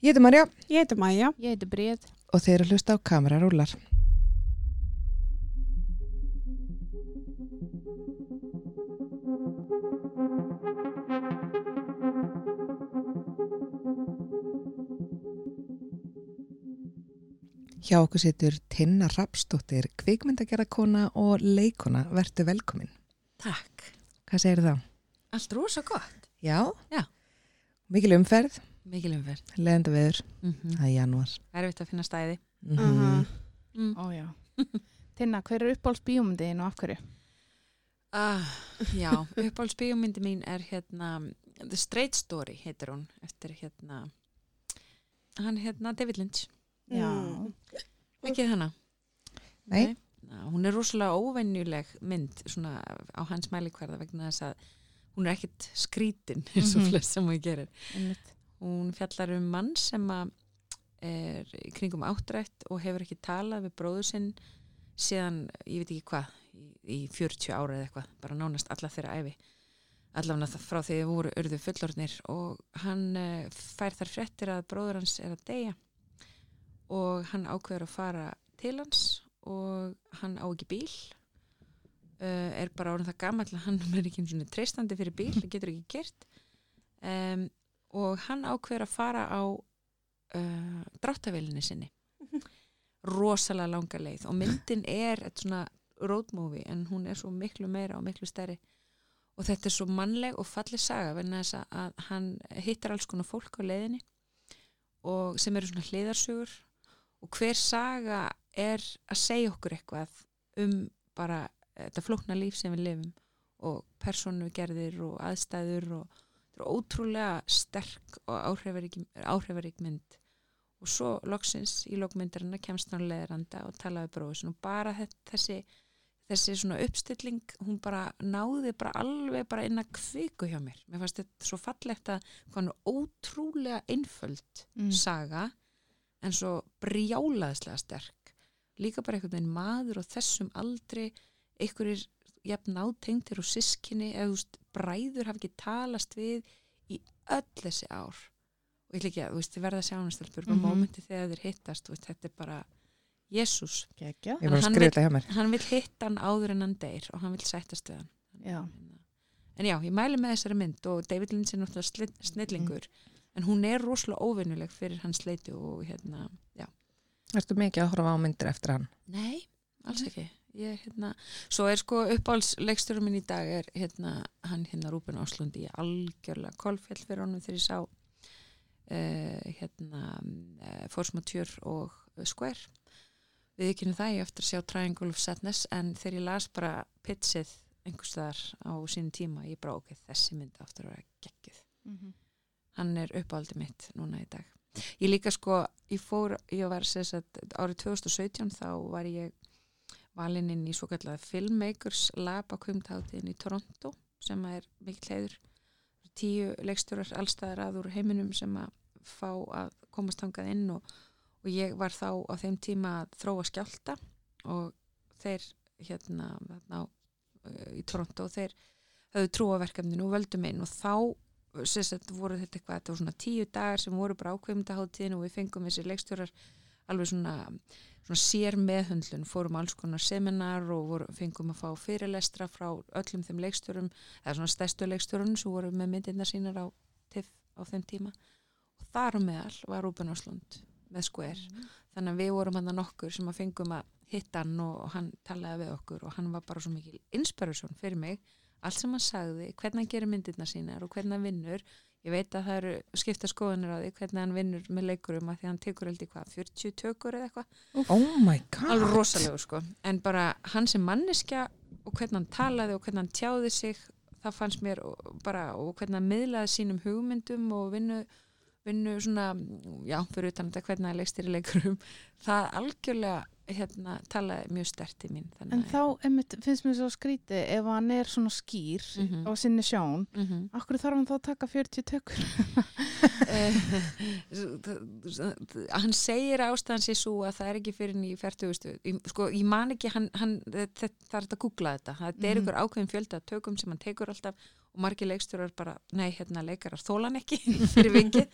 Ég heiti Marja Ég heiti Maja. Ég heiti Bríð. og þeir eru að hlusta á kamerarúlar. Hjá okkur situr Tinna Rapsdóttir, kvikmyndagerðarkona og leikona. Vertu velkomin. Takk. Hvað segir þá? Allt rosa gott. Já? Já. Mikil umferð, Mikil umferð. leðenda veður, Mm -hmm. það er janúar. Erfitt að finna stæði. Mm Mhm. Mm. Ó já. Tinna, hver er uppáhalds bíómyndiðin og af hverju? Ah, já, uppáhaldsbíómyndi mín er hérna The Straight Story heitir hún eftir hérna hann hérna David Lynch. Já. Mm. Ekki hana? Nei. Ná, hún er rosalega óvenjuleg mynd svona á hans mælikvarða vegna þess að hún er ekkit skrítin eins og Mhm. flest sem hún gerir. Einmitt. Hún fjallar um mann sem er kringum áttrætt og hefur ekki talað við bróður sinn síðan, ég veit ekki hvað, í, í 40 ára eða eitthvað, bara nánast alla þeirra æfi. Allavega frá því þið voru urðu fullorðnir og hann uh, fær þar fréttir að bróður hans er að deyja og hann ákveður að fara til hans og hann á ekki bíl uh, er bara orðin það gamall að hann er ekki einu sinni treystandi fyrir bíl, það getur ekki gert um, og hann ákveður að fara á uh, dráttavélinni sinni. Rosalega langa leið. Og myndin er eitt svona road movie en hún er svo miklu meira og miklu stærri. Og þetta er svo mannleg og falleg saga vegna þess að hann hittar alls konar fólk á leiðinni og sem eru svona hliðarsögur. Og hver saga er að segja okkur eitthvað um bara þetta flókna líf sem við lifum og persónugerðir og aðstæður og þetta er ótrúlega sterk og áhrifarík, áhrifarík mynd og svo loksins í lokmyndarinnar kemst hann leðranda og talaði bróðis og bara þessi þessi uppstilling, hún bara náði bara alveg bara inn að kviku hjá mér. Mér fannst þetta svo fallegt að hann er ótrúlega einföld Mm. saga en svo brjálaðislega sterk. Líka bara einhvern veginn maður og þessum aldri einhverjir jafn nátengtir og sískinni eða bræður hafi ekki talast við í öll þessi ár og ég að, þú veist, þið verða sjánastelpur mm Mhm. -hmm. mómenti þegar þeir hittast, veist, þetta er bara Jésús, Gekja. Ég var að Hann skrifa þetta hjá mér. hann vil hitta hann áður en hann deyr og hann vil sættast við hann Já. en já, ég mæli með þessari mynd og David Lynch er náttúrulega sli- snillingur en hún er rosalega óvinnuleg fyrir hans leiti og hérna, já Ertu mikið að horfa á myndir eftir hann? nei, alls ekki ég, hérna, svo er sko uppáhaldsleiksturum minn í dag er hérna hann hérna Rúben Áslund. Í algjörlega kolfjall fyrir honum þegar ég sá uh, hérna uh, Force Mature og Square. Við ekki það ég eftir að sjá Triangle of Sadness en þegar ég las bara pitchið einhvers þar á sínum tíma ég bara ok, þessi mynd aftur að vera geggjuð. Mhm. hann er uppáhaldið mitt núna í dag. Ég líka sko, ég fór ég var að árið 2017 þá var ég valinn inn í svo kallega Filmmakers Lab á kvimtáttiðin í Toronto sem er mikill heiður. Tíu leikstjórar allstæðar að úr heiminum sem að fá að komast hangað inn og, og ég var þá á þeim tíma að þróa skjálta og þeir hérna þarna á, uh, í Toronto þeir höfðu trúaverkefninu og völdum inn og þá sagt, voru þetta eitthvað, þetta voru svona tíu dagar sem voru bara ákveðmyndaháttíðin og við fengum þessi leikstjórar alveg svona sér meðhundlun, fórum alls konar seminar og voru, fengum að fá fyrirlestra frá öllum þeim leikstjórum eða svona stærstu leikstjórun sem voru með myndirnar sínar á TIFF á þeim tíma. Og þar meðal var Rúben Áslund með Square. Þannig að við vorum hann nokkur sem að fengum að hitta hann og, og hann talaði við okkur og hann var bara svo mikil inspiration fyrir mig. Allt sem hann sagði, hvernig hann gerir myndirnar sínar og hvernig hann vinnur ég veit að það eru skipta skoðanir á því hvernig hann vinnur með leikurum að því hann tekur held í hvað, 40 tökur eða eitthvað? Oh my god. alveg rosalegur sko. En bara hann sem manneskja og hvernig hann talaði og hvernig hann tjáði sig það fannst mér og- bara og hvernig hann miðlaði sínum hugmyndum og vinnu, vinnu svona já, fyrir utan þetta hvernig hann leikstir í leikurum. Það algjörlega hérna, talaði mjög stert í mín En þá einmitt, finnst mér svo skrítið ef hann er svona skýr Mhm. á sinni sjón, Mhm. akkur þarf hann þá að taka 40 tökur? Hann segir að ástæðan sé svo að það er ekki fyrir í 40 sko, ég man ekki hann, hann, þetta, það er að googla þetta það er Mhm. ykkur ákveðin fjölda tökum sem hann tekur alltaf og margir leikstjórar bara, nei, hérna leikarar þólan ekki fyrir vikið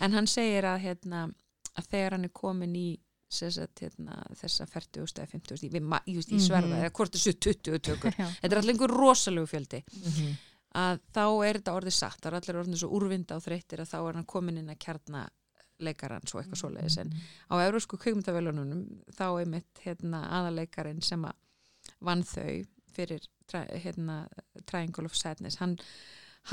en hann segir að, hérna, að þegar hann er komin í sagt, hérna, þessa 40 eða 50 ég, ma- ég, ég sverða, Mhm. eða hvort þessu 20 tökur. Þetta er allir einhver rosalegu fjöldi. Mhm. að þá er þetta orðið satt, það er allir orðið svo úrvinda og þreyttir að þá er hann komin inn að kjarna leikarans og eitthvað svoleiðis. En á eurósku kveikmyndavelunum þá er mitt hérna, aðaleikarin sem að vann þau fyrir hérna, Triangle of Sadness. Hann,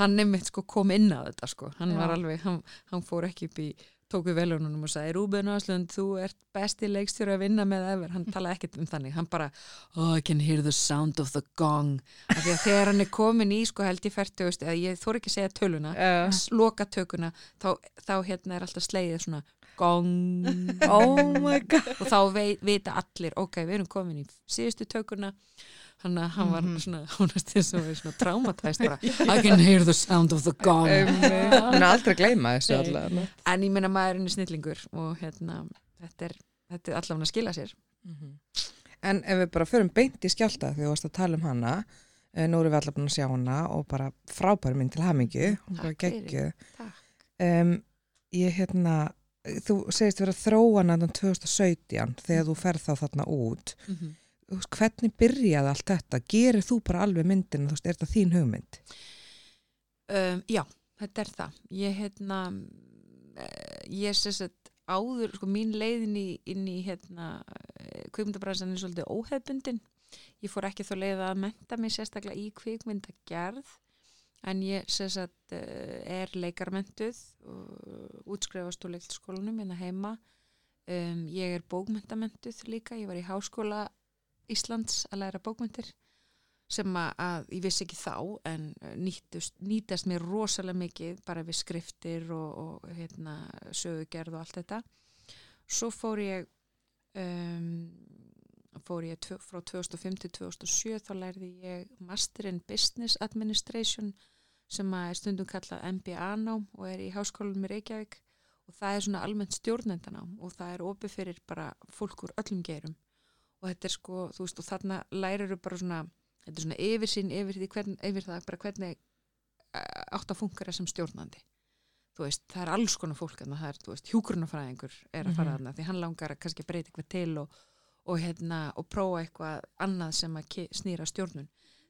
hann er mitt sko kom inn á þetta sko, hann Já. var alveg hann, hann fór ekki upp í tóku velunum og sagði Rúben Áslund, þú ert besti leikstjóri að vinna með ever, hann talaði ekkert um þannig. Hann bara, oh I can hear the sound of the gong, af því að þegar hann er komin í sko held í 40, eða ég þór ekki að segja töluna, Uh, loka tökuna þá, þá hérna er alltaf slegið svona gong. Oh my god. Og þá veit, vita allir ok, við erum komin í síðustu tökuna hann, hann var Mhm. svona hún er svona, svona traumatæst bara I can hear the sound of the gong. Hún er aldrei að gleyma þessu allavega en ég meina maðurinn er snillingur og hérna, þetta er, þetta er allavega að skila sér. En ef við bara förum beint í skjálta þegar þú varst að tala um hana eh, nú erum við allar búin að sjá hana og bara frábæri minn til hamingju og bara geggju Takk. um, Ég hérna þú segist vera að þróa hana þann 2017 þegar þú ferð þá þarna út. Mm -hmm. Hvernig byrjaði allt þetta? Gerir þú bara alveg myndina, þú veist, er þetta þín hugmynd? um, já, þetta er það ég hérna eh, ég sem sagt áður sko, mín leiðin í, inn í hérna, kvikmyndabræðsan er svolítið óhefbundin ég fór ekki þó leið að menta mig sérstaklega í kvikmyndagerð en ég sem sagt eh, er leikarmentuð og útskrifast úr leikskólanum hérna heima um, ég er bókmyndamentuð líka, ég var í háskóla Íslands að læra bókmyndir sem að, ég vissi ekki þá en eh, nýtust, nýtast mér rosalega mikið bara við skriftir og, og hérna, sögugerð og allt þetta. Svo fór ég um, fór ég tvö, frá 2005 til 2007 þá lærði ég Master in Business Administration sem að er stundum kallað MBA-nám og er í háskólanum í Reykjavík. Og það er svona almennt stjórnendanám og það er opið fyrir bara fólk úr öllum geirum og þetta er sko, þú veist, og þarna lærir bara svona þetta er svona yfirsýn yfir, hvern, yfir það bara hvernig eh, átt að fungera sem stjórnandi þú veist, það er alls konar fólk en það er, þú veist, hjúgrunafræðingur er að fara Mhm. þarna því hann langar að kannski breyta eitthvað til og, og hérna, og prófa eitthvað annað sem að snýra stjórnun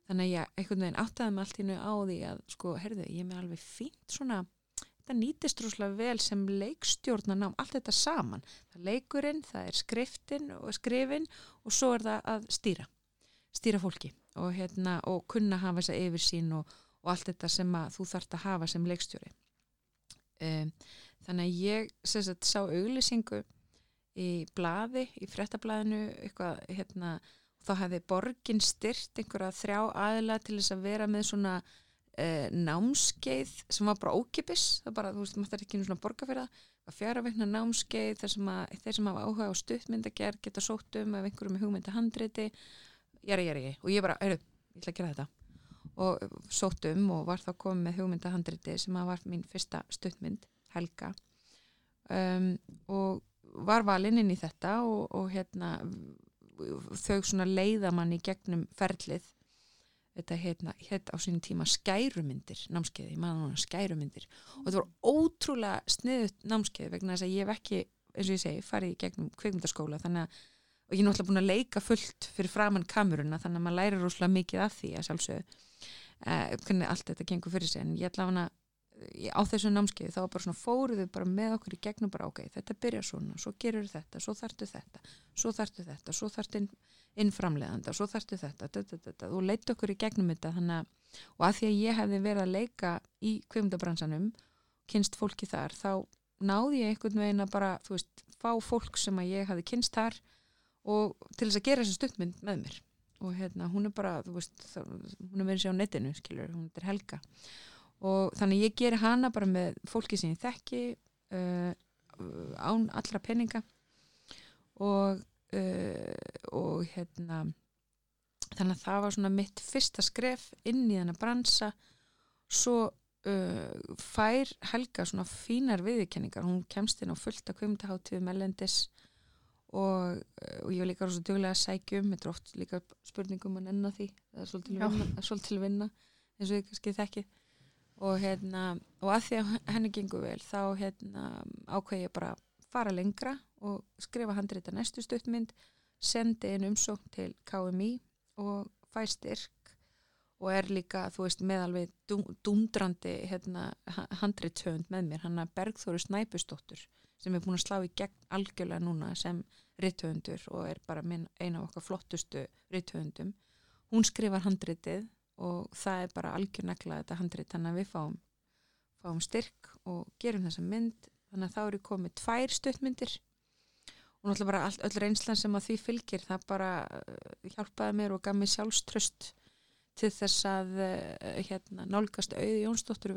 þannig að ég einhvern veginn áttaði mig allt í nú á því að, sko, herðu, ég er með alveg fínt svona, þetta nýtist rúslega vel sem leikstjórnarnám, allt þetta saman. Það er leikurinn, það er skriftin og skrifin og svo er það að stýra stýra fólki og, hérna, og kunna hafa þessa yfirsýn og, og allt þetta sem þú þarft að hafa sem leikstjóri. Um, þannig að ég sagt, sá auglýsingu í blaði, í frettablaðinu eitthvað, hérna þá hefði borgin styrt einhverja þrjá aðila til þess að vera með svona uh, námskeið sem var bara ókipis, það bara, þú veist, maður þarf ekki einu svona borga fyrir það, það fjara veikna námskeið þar sem að þeir sem hafa áhuga á stuttmyndagerð geta sótt um ef einhverjum með hugmynda handriti. Jæri, jæri, jæri, og ég bara, heyrðu, ég ætla að gera þetta. Og sótt um og var þá komið með hugmynda handriti sem að var mín fyrsta stuttmynd, Helga. Um, og var valinn inn í þetta og, og hérna þau svona leiða mann í gegnum ferlið þetta hérna, hérna á sínum tíma skærumyndir námskeiði, ég maður núna skærumyndir. Og þetta var ótrúlega sniðut námskeið vegna þess að ég hef ekki eins og ég segi, farið í gegnum kvikmyndaskóla þannig að, og ég er náttúrulega búin að leika fullt fyrir framann kameruna, þannig að maður lærir rosalega mikið af því að sjálfsögðu eh, hvernig allt þetta gengur fyrir sig. En ég ætla hana á þessu námskeiði þá bara svona fóruðu bara með okkur í gegnum bara ok, þetta byrja svona, svo gerur þetta svo þartu þetta, svo þartu þetta svo þartu inn, inn framleiðanda svo þartu þetta, þetta, þetta, þú leitt okkur í gegnum þetta þannig og að því að ég hefði verið að leika í kvimdabransanum kynst fólki þar, þá náði ég einhvern veginn að bara, þú veist, fá fólk sem að ég hefði kynst þar og til þess að gera þessu stuttmynd með mér. Og hérna, hún er bara, þú veist hún er verið sér á netinu, skilur, hún er Helga og þannig ég geri hana bara með fólki sem ég þekki uh, án allra peninga. Og uh, og hérna þannig að það var svona mitt fyrsta skref inn í þennan bransa. Svo uh, fær Helga svona fínar viðurkenningar. Hún kemst inn á fullt að kvimtaháttíðu mellendis og, uh, og ég var líka rosa duglega að sækjum þetta er oft líka spurningum að nenna því. Það er svolítið vinna, eins og ég kannski þekki og hérna og að því að henni gengur vel þá hérna ákveð ég bara fara lengra og skrifa handrita næstu stuttmynd sendi inn umsókn til KMI og fæ styrk og er líka, þú veist, með alveg dúndrandi hérna, handrithöfund með mér, hann að Bergþóru Snæpusdóttur sem er búin að slá í gegn algjörlega núna sem rithöfundur og er bara eina af okkar flottustu rithöfundum. Hún skrifar handritið og það er bara algjörnegla þetta handrit, þannig að við fáum, fáum styrk og gerum þessa mynd, þannig að þá eru komið tvær stuttmyndir. Og náttúrulega bara allt, öll reynslan sem að því fylgir það bara uh, hjálpaði mér og gaf mér sjálfströst til þess að uh, hérna, nálgast auði Jónsdóttur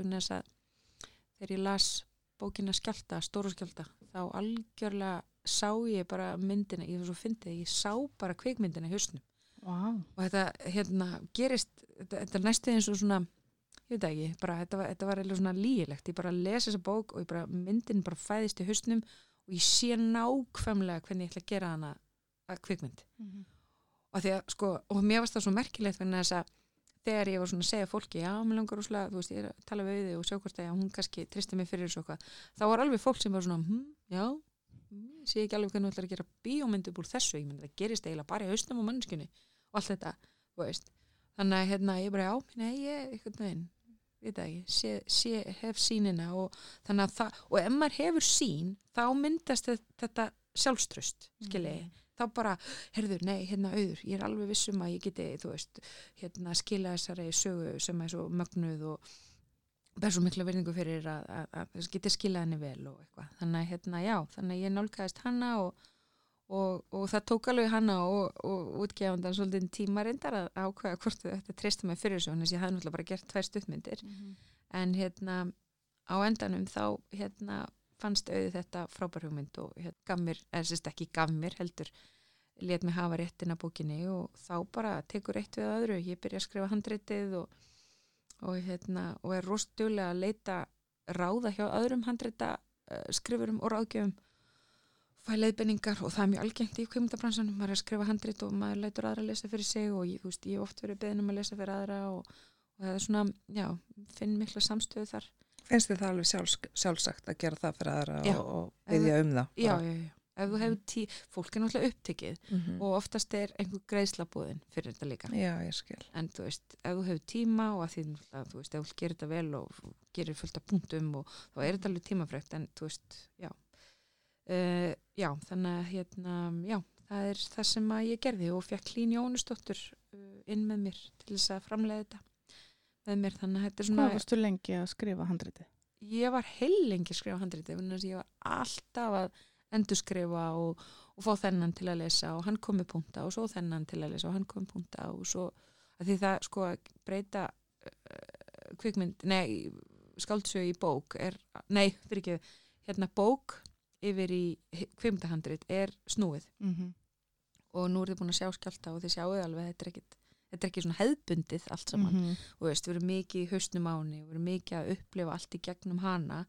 þegar ég las bókina skjálta, stóru skjálta þá algjörlega sá ég bara myndina, ég var svo fyndið, ég sá bara kvikmyndina í hausnum Vá. og þetta hérna gerist þetta, þetta næstu eins og svona ég veit ekki, bara, þetta, þetta var eitthvað svona lígilegt ég bara lesi þessa bók og bara, myndin bara fæðist í hausnum og ég sé nákvæmlega hvernig ég ætla að gera hana að kvikmynd. Og því að sko, og mér varst það svo merkilegt vegna þess að þegar ég var svona að segja fólki, já, mér langar úrslega, þú veist, ég er að tala við þig og sjá hvort að hún kannski tristi mig fyrir þessu okkar, þá var alveg fólk sem var svona, hm, já, hm, sé ekki alveg hvernig þú ætlar að gera bíómyndu úr þessu, ég myndi það gerist eiginlega bara í hausnum og mannskunni og allt þetta, þú veist, þannig að hérna, ég bara, já, nei, ég, einhvern veginn, veit það ekki, sé, sé, hef sínina og þannig að það, og ef maður hefur sín, þá myndast þetta, sjálfströst, skiljiði, þá bara, herðu, nei, hérna auður, ég er alveg vissum að ég geti, þú veist, hérna skila þessari sögu sem er svo mögnuð og ber svo mikla verðingu fyrir að, að, að geti skilað henni vel og eitthvað. Þannig að, hérna, já, þannig að ég nálgæðist hanna og, og, og það tók alveg hanna og, og útgefandan svolítið tíma reyndar að ákveða hvort þetta treysti mig fyrir þessu, þannig að ég hafði náttúrulega bara gert tvær stuttmyndir. En hérna, á endanum þá, hérna, fannst auðið þetta frábær hugmynd og hérna, gaf mér, eða sérst ekki gaf mér heldur, let mig hafa réttin að bókinni og þá bara tekur eitt við öðru, ég byrja að skrifa handritið og, og, hérna, og er rostulega að leita ráða hjá öðrum handrita uh, skrifurum og ráðgjöfum fæ leiðbenningar og það er mjög algengt í kvimundabransanum, maður er að skrifa handrit og maður leitur aðra að lesa fyrir sig og ég, veist, ég hef oft verið beðin um að lesa fyrir aðra og, og það er svona, já, finn mikla samstöðu þar Finnst þið það alveg sjálfs, sjálfsagt að gera það fyrir aðra Já. og, og byggja um það? já, já, já, ef þú hefur tí fólk er náttúrulega upptekið Mm og oftast er einhver greiðslabúðin fyrir þetta líka Já, ég skil. en þú veist, ef þú hefur tíma og að því, þú veist, ef þú gerir þetta vel og gerir fullt af punktum og þá er þetta alveg tímafrekt en þú veist, já uh, já, þannig að hérna, já, það er það sem að ég gerði og fekk Hlín Jónusdóttur uh, inn með mér til þess að framlega þetta með mér, þannig að þetta er svona Hvað varstu lengi að skrifa handritið? ég var heilengi að skrifa handriti ég var alltaf að endurskrifa og, og fá þennan til að lesa og hann kom með punta og svo þennan til að lesa og hann kom með punta og svo að því það sko að breyta uh, kvikmynd, nei skáldsögu í bók er, nei, fyrir ekki hérna bók yfir í kvikmyndahandrit er snúið Mm -hmm. og nú er þið búin að sjá skjálta og þið sjáu alveg þetta er ekkit þetta er ekki svona hefðbundið allt saman Mhm. og veist, við erum mikið í hausnum áni við erum mikið að upplifa allt í gegnum hana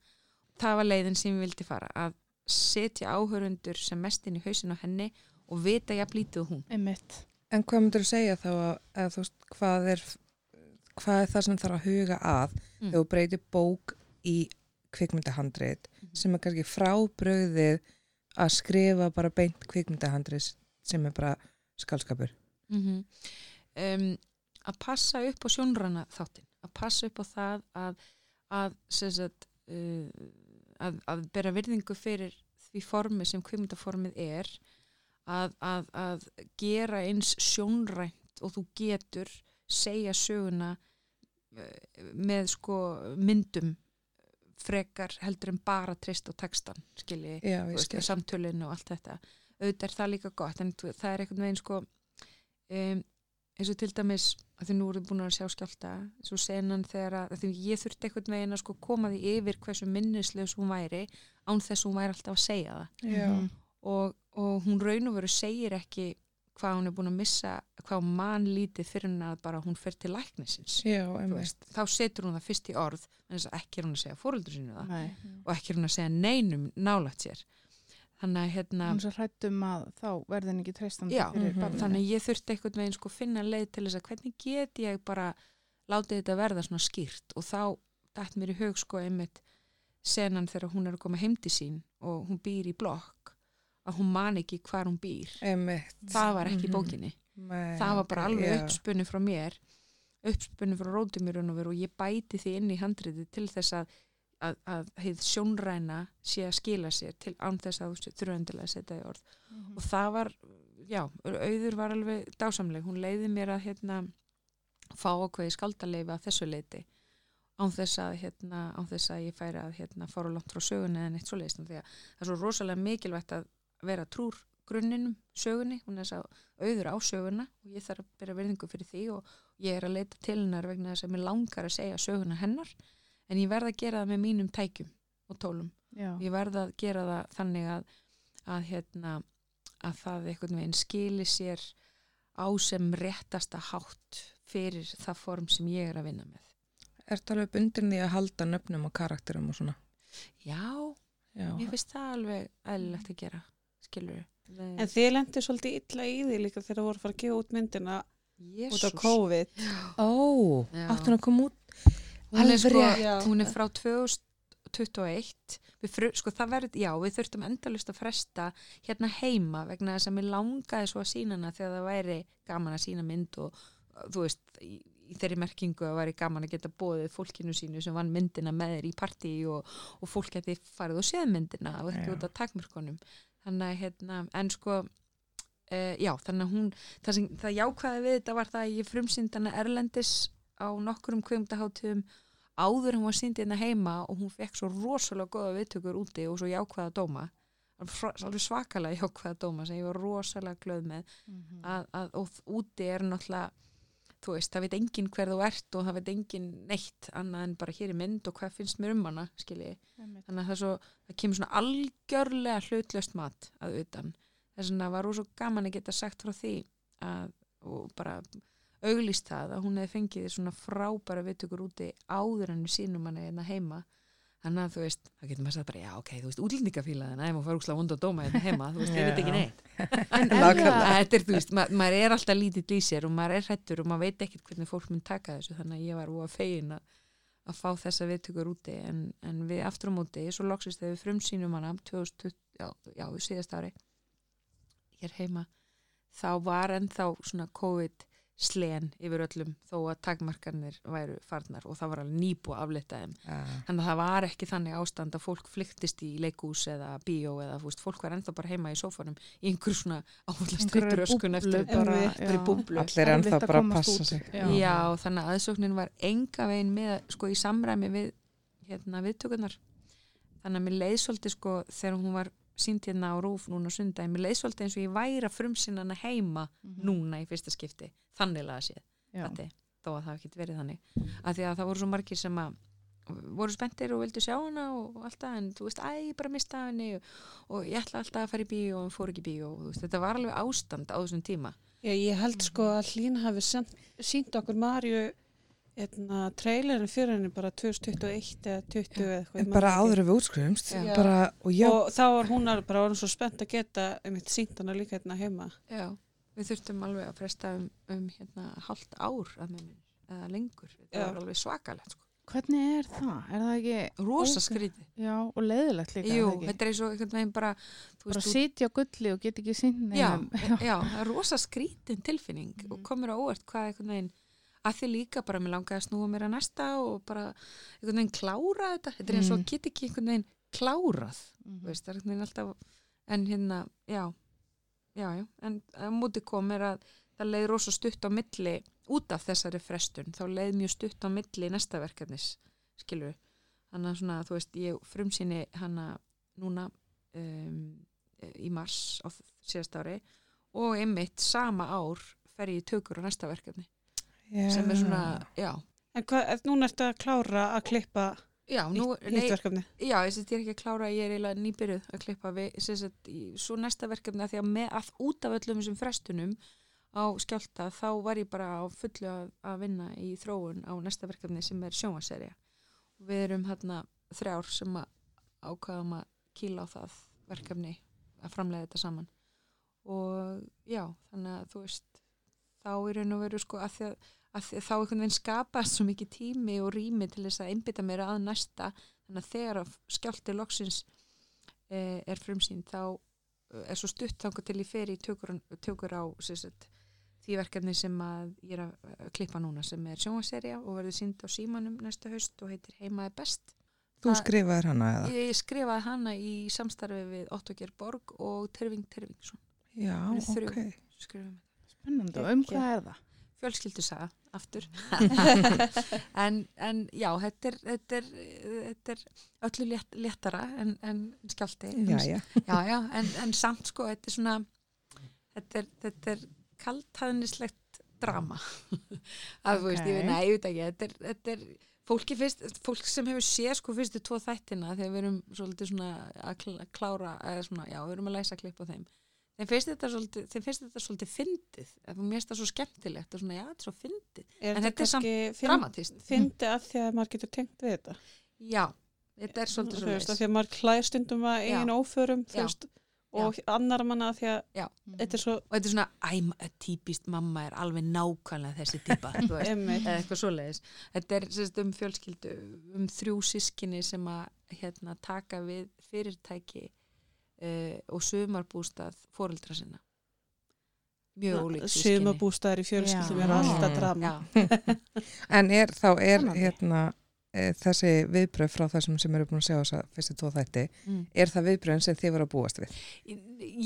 það var leiðin sem ég vildi fara að setja áhörundur sem mest inn í hausin á henni og vita ég að blítið hún Einmitt. En hvað myndur þú segja þá að, að þú veist, hvað er, hvað er það sem þarf að huga að Mm. þegar þú breytir bók í kvikmyndahandrit Mhm. Sem er kannski frábröðið að skrifa bara beint kvikmyndahandrit sem er bara skálskapur. mm um, að passa upp á sjónrana þáttin að passa upp á það að að, sagt, uh, að, að bera virðingu fyrir því formi sem kvikmyndaformið er að, að gera eins sjónrænt og þú getur segja söguna uh, með sko myndum frekar heldur en bara trist á textan skilji Já, skil. samtölinu og allt þetta. Auðvitað er það líka gott en það er einhvern veginn sko um, eins og til dæmis að því nú erum búin að sjá skjálta svo senan þegar að, að því ég þurfti einhvern veginn að sko koma því yfir hversu minnislegs hún væri án þess að hún væri alltaf að segja það. Og, og hún raun og veru segir ekki hvað hún er búin að missa hvað hún man lítið fyrir henni að bara hún fer til læknisins Já, veist, þá setur hún það fyrst í orð en þess að ekki er hún að segja fóröldur sínu það Nei. og ekki er hún að segja neinum nálægt sér þannig að hérna Hún svo hrættum að þá verðin ekki treystandi Já, mhm. barninu. þannig að ég þurfti einhvern veginn sko finna leið til þess að hvernig get ég bara látið þetta verða svona skýrt og þá dætt mér í hug sko einmitt senan þegar hún er að koma heim til sín og hún býr í blokk að hún man ekki hvar hún býr Einmitt. það var ekki í Mhm. bókinni Nei, það var bara alveg já. uppspunni frá mér uppspunni frá rótum mér og, og ég bæti því inn í handriði til þess að að, að heið sjónræna sé að skila sér til án þess að að setja í orð Mhm. og það var, já, auður var alveg dásamleg, hún leiði mér að hérna fá ákveði skaldaleifi að þessu leiti án þess að, hérna, án þess að ég færi að hérna, fara langt frá sögunni eða neitt svo leist því að það er svo rosalega mikilvægt að vera trúr grunninum sögunni, hún er þess að auður á söguna og ég þarf að byrja verðingu fyrir því og ég er að leita til hennar vegna þess að mér langar að segja söguna hennar en ég verð að gera það með mínum tækjum og tólum Já. ég verð að gera það þannig að, að, hérna, að það einhvern veginn skili sér á sem réttasta hátt fyrir það form sem ég er að vinna með. Ertu alveg bundin því að halda nöfnum og karakterum og svona? Já, Já. mér finnst það alveg eðlilegt að gera, skilur En þið lendir svolítið illa í því líka þegar það voru að fara að gefa út myndina út af Jésús. COVID. Ó, Já. áttu hann að koma út? Hún er, Alveg sko, hún er frá 2021 við, fru, sko, það verð, já, við þurftum endalust að fresta hérna heima vegna þess að mér langaði svo að sína hana þegar það væri gaman að sína mynd og þú veist, í, í þeirri merkingu að væri gaman að geta bóðið fólkinu sínu sem vann myndina með þér í partí og, og fólk geti farið og séð myndina og ekki út af takmörkunum þannig að hérna, en sko uh, já, þannig að hún það, sem, það jákvæði við þetta var það að ég frumsýnd hana Erlendis á nokkurum kvöngdaháttum áður hún var sínd hérna heima og hún fekk svo rosalega goða viðtökur úti og svo jákvæða dóma alveg svakalega jákvæða dóma sem ég var rosalega glöð með Mhm. að, að, og úti er náttúrulega þú veist, það veit enginn hver þú ert og það veit enginn neitt annað en bara hér í mynd og hvað finnst mér um hana skilji, þannig að það, er svo, það kemur svona algjörlega hlutlöst mat að utan. Þess vegna var rosa gaman að geta sagt frá því að, og bara auglýst það að hún hefði fengið svona frábæra viðtökur úti áður en við sínum hana hérna heima þannig að þú veist, þá getur maður sagt bara já ok, þú veist, útlendingafílaðina, ef maður fara úrslega vond að dóma hérna heima, þú veist, ég veit ekki neitt. En þetta er, þú veist, ma maður er alltaf lítið í sér og maður er hrættur og maður veit ekkert hvernig fólk mun taka þessu, þannig að ég var úr að fegin að, að fá þessa viðtökur úti. En, en við aftur á móti, svo loksist þegar við frumsýnum hana 2020, já, já, síðast ári hér heima þá var ennþá svona COVID slen yfir öllum þó að takmarkanir væru farnar og það var alveg nýbúið að aflita þeim Já. Þannig að það var ekki þannig ástand að fólk flyktist í leikús eða bíó eða fúst, fólk var ennþá bara heima í sófanum í einhver svona áhulla streytur öskun eftir bara, bara í búblu. Allir ennþá bara að passa sig. Já. Já, þannig að aðsóknin var enga veginn með, sko, í samræmi við hérna, viðtökunar. Þannig að mér leið svolítið, sko, þegar hún var sínt hérna á rúf núna sundagi, mér leið svolítið eins og ég væri að frumsýna hana heima Mhm. núna í fyrsta skipti, þannig laða séð. Þetta, þó að það ekki verið þannig. Af því að það voru svo margir sem að voru spenntir og vildu sjá hana og allt það en þú veist, æ, ég bara mista henni og, og ég ætla alltaf að fara í bíó og fór ekki í bíó og þú veist, þetta var alveg ástand á þessum tíma. Já, ég held sko að Hlín hafi sínt okkur Marju etna, trailerin fyrir henni bara 2021 eða 20 eða eitthvað. bara áður en við útskrifumst. Og já, Og þá var hún alveg bara orðin svo spennt að geta einmitt sínt hana líka hérna heima. Já, við þurftum alveg að fresta um, um hérna hálft ár að með mér, eða lengur Já. var alveg svakalegt, sko Hvernig er það? Er það ekki, rosa Ok. skrítið, já, og leiðilegt líka? jú, er það ekki? þetta er eins og einhvern veginn bara, þú Bara þú- sitja á gulli og get ekki sínt já, já, það er rosa skrítin tilfinning og Mhm. komur á óvart hvað einhvern veginn að því líka bara mér langaði að snúa mér að næsta og bara einhvern veginn klára þetta þetta er eins og Mm. get ekki einhvern veginn klárað Mhm. þú veist, það er einhvern veginn alltaf en hérna, já já, já, en að múti kom er að það leið rosa stutt á milli út af þessari frestun, þá leið mjög stutt á milli næsta verkefnis skilur þannig að svona þú veist, ég frumsýni hana núna um, í mars á síðast ári og einmitt sama ár fer ég í tökur á næsta verkefni já. sem er svona, já, En hvað, núna ertu að klára að klippa Já, nú, Hitt nei, verkefni. já, ég, er ekki að klára, ég er eiginlega nýbyrjuð að klippa við, sem sagt, í- svo næsta verkefni að því að með að út af öllum þessum frestunum á skjálta þá var ég bara á fullu að, að vinna í þróun á næsta verkefni sem er sjónvaserja og við erum hérna þrjár sem að ákvaðum að kýla á það verkefni að framlega þetta saman og já, þannig að þú veist þá er raun og veru sko að því að, að þá einhvern veginn skapast svo mikið tími og rými til þess að einbytta mér að næsta. Þannig að þegar að skjálti loksins eh, er frumsýn þá eh, er svo stutt þangað til ég fer í tökur, tökur á sagt, því verkefni sem að ég er að klippa núna sem er sjónvaserja og verður sínd á símanum næsta haust og heitir Heimaði best. Þú skrifaðir hana eða? Ég skrifaði hana í samstarfi við Ottoger Borg og Terving Tervingsson Já, ok. skrifum Spennandi, og um hvað er það? fjölskyldu saga aftur. En, en já, þetta er, þetta er, þetta er öllu létt, léttara en, en skjálti Já, já. já, en, en samt sko þetta er svona þetta er, þetta er kaltæðnislegt drama. Að þú veist, ég veit, ekki þetta er, þetta er fólki fyrst, fólk sem hefur séð sko fyrstu tvo þættina þegar við erum svolítið svona að kl- klára eða svona, já, við erum að læsa klipp á þeim þeim finnst þetta svolítið, þeim finnst þetta svolítið fyndið, þú mér það svo skemmtilegt og svona, já, þetta er svo fyndið, En þetta er samt kannski dramatist fyndi að því að maður getur tengt við þetta? Já, þetta er svolítið Þú svo veist, að því að maður klæðir stundum að einu óförum þú veist, og annar manna að því að Já. þetta er svo og þetta er svona, æ, ma- típist mamma er alveg nákvæmlega þessi típa þú veist, eða eitthvað svoleiðis. Þetta er sérst, um fjölskyldu um uh, og sumarbústað fóreldra sinna mjög ólík sískinni sumabústaðar í fjölskyldum er alltaf drama En er þá er hérna e, þessi viðbröð frá þessum sem eru búin að sjá þess að fyrstu tvo þætti, mm. er það viðbröðin sem þið voru að búast við?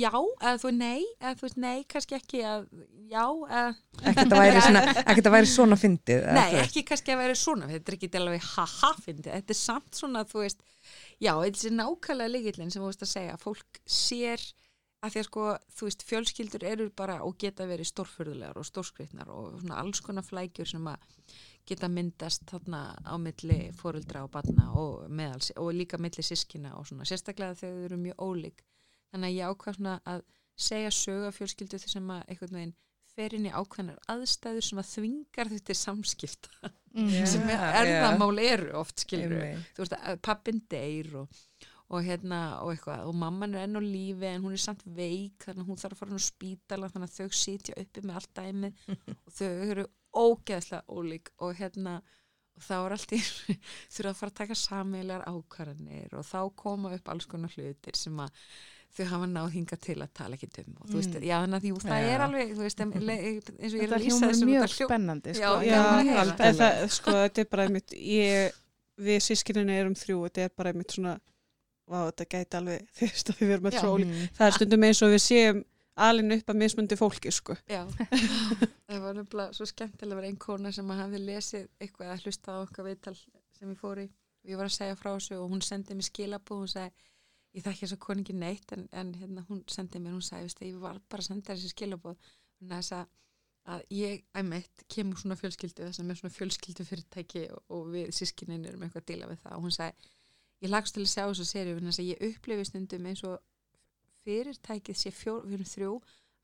já, eða þú nei eða þú veist, nei, kannski ekki að já, eða Ekkert að væri svona, ekkert að væri svona fyndið? eða Nei, ekki kannski að vera svona, þetta er ekki alveg ha-ha fyndið, þetta er samt svona, þú veist, já, þetta er nákvæmlega líkillin sem þú veist að segja, fólk sér að því að sko, þú veist, fjölskyldur eru bara og geta verið stórfurðulegar og stórskreitnar og svona alls konar flækjur sem að geta myndast þarna á milli fóruldra og barna og, meðal, og líka milli sískina og svona, sérstaklega þegar þau eru mjög ólík. Þannig að ég svona að segja sögu af fjölskyldu þess sem að einhvern veginn fer inn í ákveðnar aðstæður sem að þvingar þau til samskipta. Mm. sem erðamál eru oft skilur þú veist að pappin deyr og, og hérna og eitthvað og mamman er enn á lífi en hún er samt veik þannig að hún þarf að fara á spítala þannig að þau sitja uppi með allt dæmið og þau eru ógeðslega ólík og hérna og þá er allt í þurfa að fara að taka sameilar ákvarðanir og þá koma upp alls konar hlutir sem að þau hafa náð hinga til að tala ekki um og þú veist, Mm. já þannig að jú, það Já. er alveg þú veist, em- le- eins og ég er að lýsa hljómar þessu mjög spennandi, sko. já, Já, að alveg. Það, sko, þetta er bara einmitt, ég, við sískininni erum þrjú, þetta er bara einmitt svona, vá, þetta gæti alveg, þú veist, að við erum Já. alltaf ólík. Mm. Það er stundum eins og við séum alin upp að mismundi fólki, sko. Já, það var nefnilega svo skemmtilega að vera einn kona sem að hafi lesið eitthvað að hlusta á okkar viðtal sem ég fór í og ég var að segja frá þessu og hún sendið mér skilabóð hún sagði, ég þekki þess að koni ekki neitt en, en hérna, hún sendið mér, hún sagði veist, ég var bara að senda þessi skilabóð að þess að, að ég æmitt kemur svona fjölskyldu þess að með svona fjölskyldu fyrirtæki og, og við sískinin erum eitthvað að díla við það og hún sagði, ég lagst til að sjá þessu serið þannig að ég upplifi stundum eins og fyrirtækið sé fjór, við erum þrjú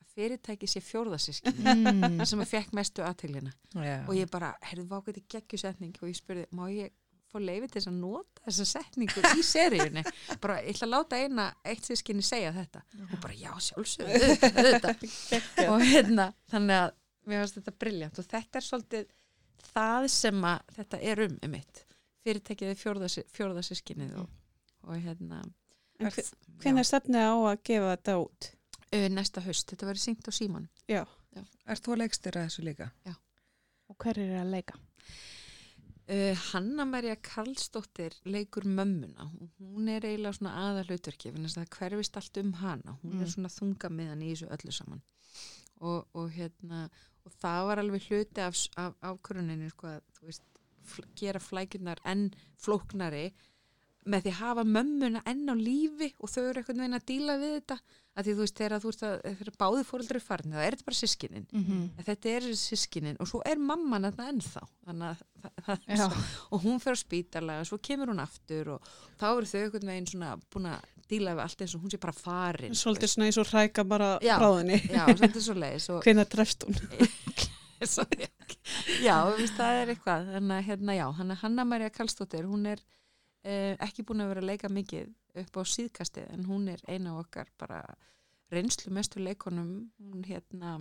að fyrirtækið sé fjórðasískin Mm. sem að fekk mestu aðteglina Já. og ég bara, heyrðu, vá, hvað þetta geggjusetning og ég spurði, má ég fá leiði til þess að nota þessa setningu í seríunni. Bara, ég ætla að láta eina eitt sískinni segja þetta. Og bara, já, sjálfsögðu auðvitað. og hérna, þannig að mér finnst þetta briljant og þetta er svolítið það sem að þetta er um um mitt fyrirtækið er fjórðas, fjórðasískinnið og, og hérna. Er- Hvernig er stefnið á að gefa þetta út? já, næsta haust, þetta verður syngt á síman Já, Er þú að leikstýra þessu líka? Og hver er að leika? Uh, Hanna Maria Karlsdóttir leikur mömmuna. Hún er eiginlega svona aða hlutverki þannig að það hverfist allt um hana. Hún Mm. er svona þunga meðan í þessu öllu saman. Og, og hérna og það var alveg hluti af, af ákvöruninu sko að veist, gera flækjurnar enn flóknari með því að hafa mömmuna enn á lífi og þau eru einhvern veginn að díla við þetta að því þú veist þegar þú veist að þegar báði fóreldri er farin þá er þetta bara sískinin Mhm. en þetta er sískinin og svo er mamman þetta ennþá þannig að það, það, og hún fer á spítala og svo kemur hún aftur og þá eru þau einhvern veginn svona búin að díla við allt eins og hún sé bara farin Svolítið svona eins og hræka bara Já. bráðinni. já, svolítið svo leiðis og Hvenær trefst hún? svo, já, já víst, það er eitthvað þannig að hérna já, hann Hanna Maria Karlsdóttir hún er eh, ekki búin að vera að leika mikið upp á síðkastið en hún er eina af okkar bara reynslu mestu leikonum hún hérna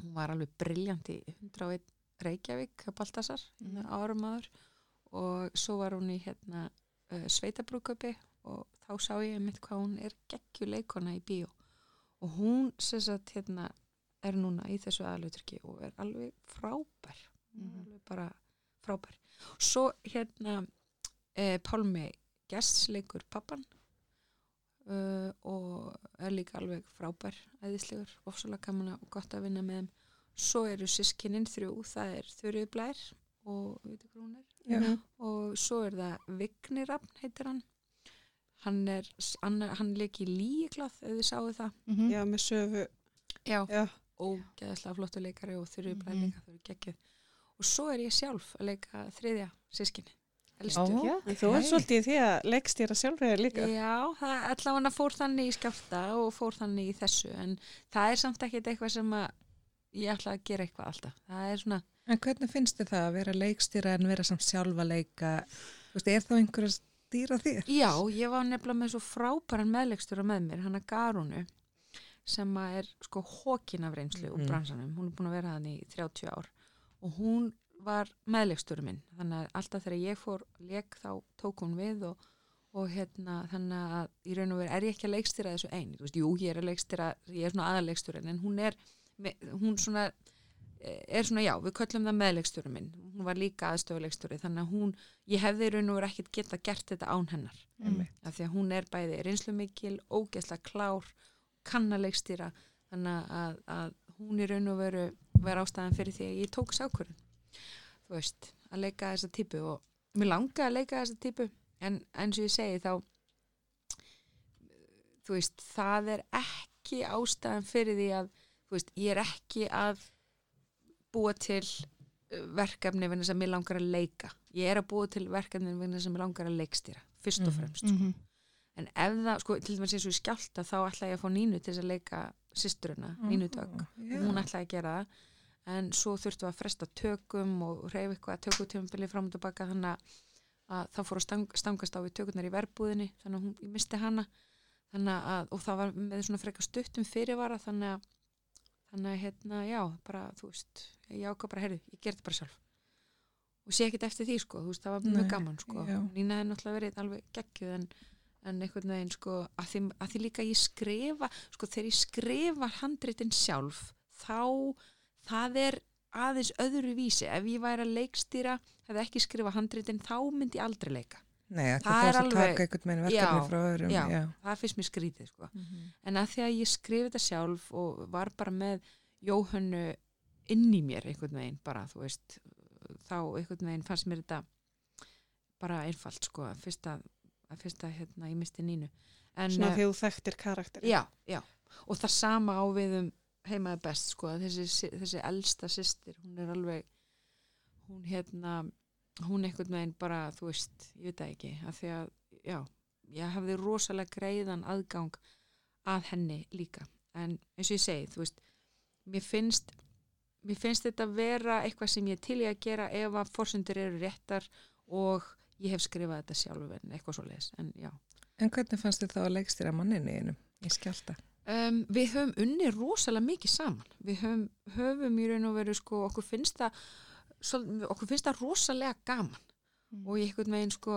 hún var alveg briljant í 101 Reykjavík að Baltasar Mhm. árum aður og svo var hún í hérna uh, sveitabrúköpi og þá sá ég einmitt hvað hún er geggjuleikona í bíó. Og hún sem sagt hérna er núna í þessu aðluturki og er alveg frábær. Mhm. alveg bara frábær. Svo hérna eh, Pálmi gestsleikur pappan uh, og er líka alveg frábær æðislegur, ofsalega gaman og gott að vinna með þeim svo eru sískinin þrjú, það er Þurrið Blær og Já. og svo er það Vignirafn heitir hann hann er, hann, hann leik í líklað ef þið sáu það Mhm. Já, með söfu. já, Já. ógeðslega flottu leikari og þurfi bara Mhm. líka þau eru geggjuð og svo er ég sjálf að leika þriðja sískinni. Elstu Já, en þú er svolítið því að leggstýra sjálfrið líka. Já, það allavega fór þannig í skjálta og fór þannig í þessu en það er samt ekkert eitthvað sem að ég ætla að gera eitthvað alltaf það er svona, En hvernig finnst þið það að vera leikstýra en vera samt sjálfa leika? Þú veist, er þá einhver að stýra þér? já, ég var nefnilega með svo frábæran meðlegstura með mér, hann að Garunu sem að er sko hókin af reynslu úr Mhm. bransanum, hún er búin að vera hann í 30 ár og hún var meðlegstura minn, þannig að alltaf þegar ég fór leik þá tók hún við og, og hérna þannig að í raun og veru er ég ekki að leikstýra þessu einn, þú veist, jú, ég er að leikstýra ég er svona aðalegsturinn, en hún er hún svona eh, er svona, já, við köllum það meðlegsturinn minn. Hún var líka aðstöfulegsturi, þannig að hún ég hefði í raun og veru ekkert geta gert þetta án hennar. Einmitt. af því að hún er bæði reynslumikil, ógeðslega klár kannaleikstýra þannig að, að hún í raun og veru vera ástæðan fyrir því að ég tók sákurinn þú veist, að leika þessa típu og mér langaði að leika þessa típu en eins og ég segi þá þú veist, það er ekki ástæðan fyrir því að þú veist, ég er ekki að búa til uh, verkefni vegna sem ég langar að leika ég er að búa til verkefni vegna sem ég langar að leikstýra fyrst og Mhm. fremst sko. Mhm. en ef það, sko, til dæmis eins og í skjálta þá ætla ég að fá Nínu til þess að leika systurina, Nínu Dögg Já. og hún ætlaði að gera það en svo þurftum við að fresta tökum og reyfa eitthvað tökutjömbili fram og tilbaka þannig að það fór að stang, stangast á við tökurnar í verbúðinni þannig að hún, ég misti hana. Að, og það var með svona frekar stuttum fyrirvara þannig að þannig að hérna, já, bara, þú veist ég ákvað bara, heyrðu, ég ger þetta bara sjálf. Og sé ekkert eftir því, sko, þú veist, það var Nei, mjög gaman, sko, já. Nína hefði náttúrulega verið alveg geggjuð en, en einhvern veginn, sko, að því, að því líka ég skrifa, sko, þegar ég skrifa handritin sjálf, þá það er aðeins öðru vísi, ef ég væri að leikstýra hefði ekki skrifa handritin, þá myndi ég aldrei leika, Nei, Það það er að alveg- Já, frá öðrum. já. já. það finnst mér skrítið, sko Mhm. en að því að ég skrifi þetta sjálf og var bara með Jóhönnu inn í mér einhvern veginn bara, þú veist þá einhvern veginn fannst mér þetta bara einfalt sko að fyrst að, að, fyrst að hérna, ég misti nínu en, Svona eh, því þú þekktir karakter. já, já, og það sama á við um heimaði best sko þessi, þessi elsta systir, hún er alveg hún hérna hún einhvern veginn bara, þú veist ég veit það ekki, að því að já, ég hafði rosalega greiðan aðgang að henni líka en eins og ég segi, þú veist mér finnst mér finnst þetta vera eitthvað sem ég til í að gera ef að forsendur eru réttar og ég hef skrifað þetta sjálf en eitthvað svo leis, en já En hvernig fannst þið þá að leikstýra manninu einum í skjálta? Um, við höfum unni rosalega mikið saman. Við höfum, höfum í raun og veru sko, okkur finnst það okkur finnst það rosalega gaman Mm. og ég einhvern veginn sko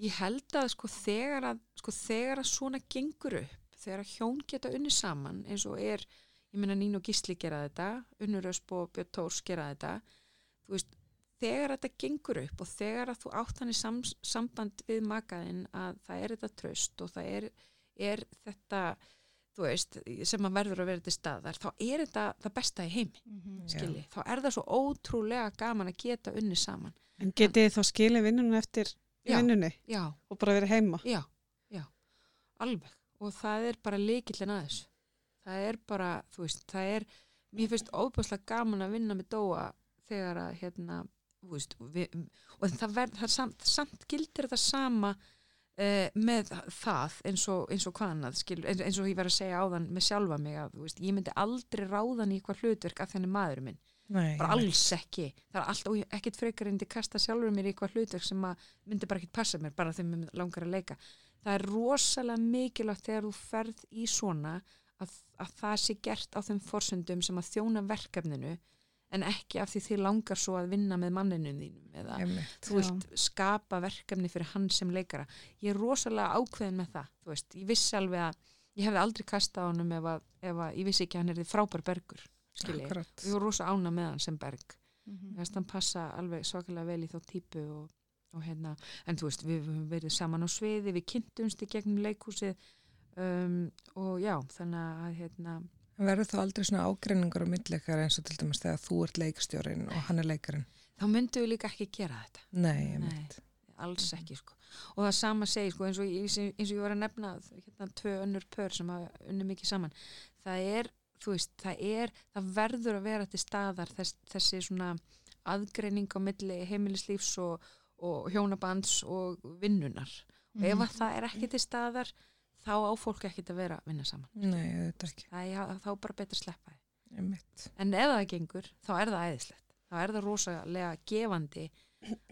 ég held að sko þegar að sko þegar að svona gengur upp þegar að hjón geta unni saman eins og er, ég meina Nín og Gísli gera þetta, Unnur Ösp og Björn Tórs gera þetta, þú veist þegar þetta gengur upp og þegar að þú átt hann í sam, samband við makaðinn að það er þetta tröst og það er, er þetta þú veist, sem að verður að vera til staðar þá er þetta það besta í heimi Mhm. Já. skilji, þá er það svo ótrúlega gaman að geta unni saman En getið þið þá skilið vinnunum eftir í Já. vinnunni já, og bara verið heima. já, já, alveg og það er bara leikillin að þessu það er bara, þú veist, það er mér finnst óbúslega gaman að vinna með Dóa þegar að hérna, þú veist, við, og það verð það er samt, samt gildir þetta sama uh, með það eins og, eins og hvað annað, skil, eins, eins og ég verið að segja áðan með sjálfa mig að, veist, ég myndi aldrei ráðan í eitthvað hlutverk af þenni maður minn. Nei, bara alls ekki. Það er allt, og ég- ekkert frekar indi kasta sjálfur mér í eitthvað hlutverk sem myndi bara ekkert passa mér bara þegar mér langar að leika. Það er rosalega mikilvægt þegar þú ferð í svona að, að það sé gert á þeim forsöndum sem að þjóna verkefninu en ekki af því þið langar svo að vinna með manninu þínum eða Einmitt. þú vilt skapa verkefni fyrir hann sem leikara. Ég er rosalega ákveðin með það þú veist, ég vissi alveg að ég hefði aldrei kastað á honum ef að, ef að ég vissi ekki að hann er frábær bergur skilji, og ég var rosa ána með hann sem berg. Mhm. Mér finnst hann passa alveg svakalega vel í þá típu og, og hérna, en þú veist, við höfum verið saman á sviði, við kynntumst í gegnum leikhúsið um, og já, þannig að hérna, verður þá aldrei svona ágreiningur á millikar eins og til dæmis þegar þú ert leikstjórin og hann er leikarinn? þá myndum við líka ekki gera þetta, Nei, einmitt. alls ekki sko. og það sama segir, sko, eins og, eins og og ég var að nefna hérna tvö önnur pör sem hafa unni mikið saman, það er þú veist, það er, það verður að vera til staðar þess, þessi svona aðgreining á milli heimilislífs og, og hjónabands og vinnunar og ef að það er ekki til staðar þá á fólk ekki að vera að vinna saman Nei, það er þá bara betur að sleppa Einmitt. en ef það gengur, þá er það æðislegt. Þá er það rosalega gefandi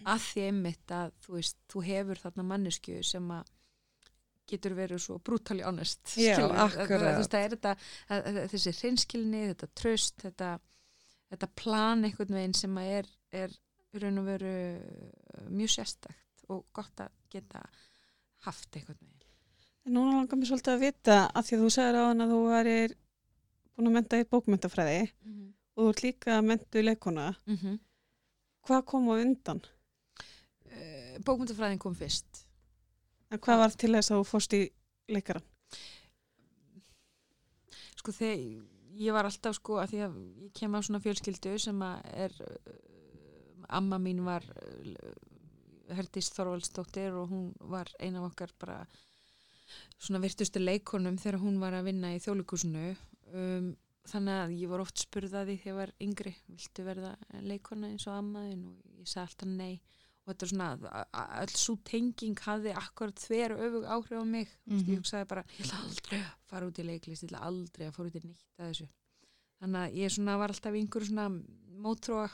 að því einmitt að þú veist, þú hefur þarna mannesku sem að getur verið svo brutally honest Já, veist, er þetta, þessi hreinskilni, þetta tröst þetta, þetta plan einhvern veginn sem að er, er raun og veru uh, mjög sérstakt og gott að geta haft einhvern veginn núna langar mér svolítið að vita að því að þú sagðir á hann að þú værir búin að menta í bókmyndafræði og þú ert líka mentu í leikona. mm -hmm. Hvað kom á undan? uh, bókmyndafræðin kom fyrst En hvað var til þess að þú fórst í leikaran? sko þegar ég var alltaf sko að því að ég kem af svona fjölskyldu sem að er uh, amma mín var uh, Herdís Þorvaldsdóttir og hún var ein af okkar bara svona virtustu leikonum þegar hún var að vinna í þjólikúsinu um, þannig að ég var oft spurðaði þegar ég var yngri viltu verða leikona eins og ammaðin og ég sagði alltaf nei. Og þetta er svona a- a- öll svo tenging hafði akkurat þver öfug áhrif á mig. Mm Mhm. ég hugsaði bara, ég ætla aldrei að fara út í leiklist, ég ætla aldrei að fara út í nýtt að þessu. Þannig að ég svona var alltaf í einhverju svona mótróa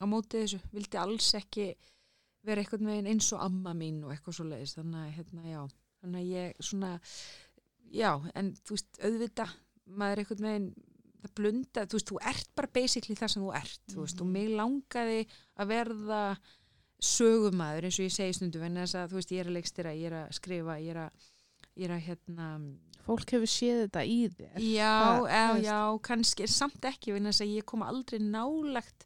á móti þessu, vildi alls ekki vera eitthvað meginn eins og amma mín og eitthvað svo leiðis, þannig að hérna, já þannig að ég svona já, en þú veist, auðvita maður er eitthvað meginn það blunda, þú veist, þú ert bara basically það sem þú ert, þú veist, og mig langaði að verða sögumæður eins og ég segi stundum en þess að þú veist, ég er að leikstýra, ég er að skrifa ég er að, ég er að hérna Fólk hefur séð þetta í þér. já, Það- veist. já, kannski samt ekki, vegna þess að ég kom aldrei nálagt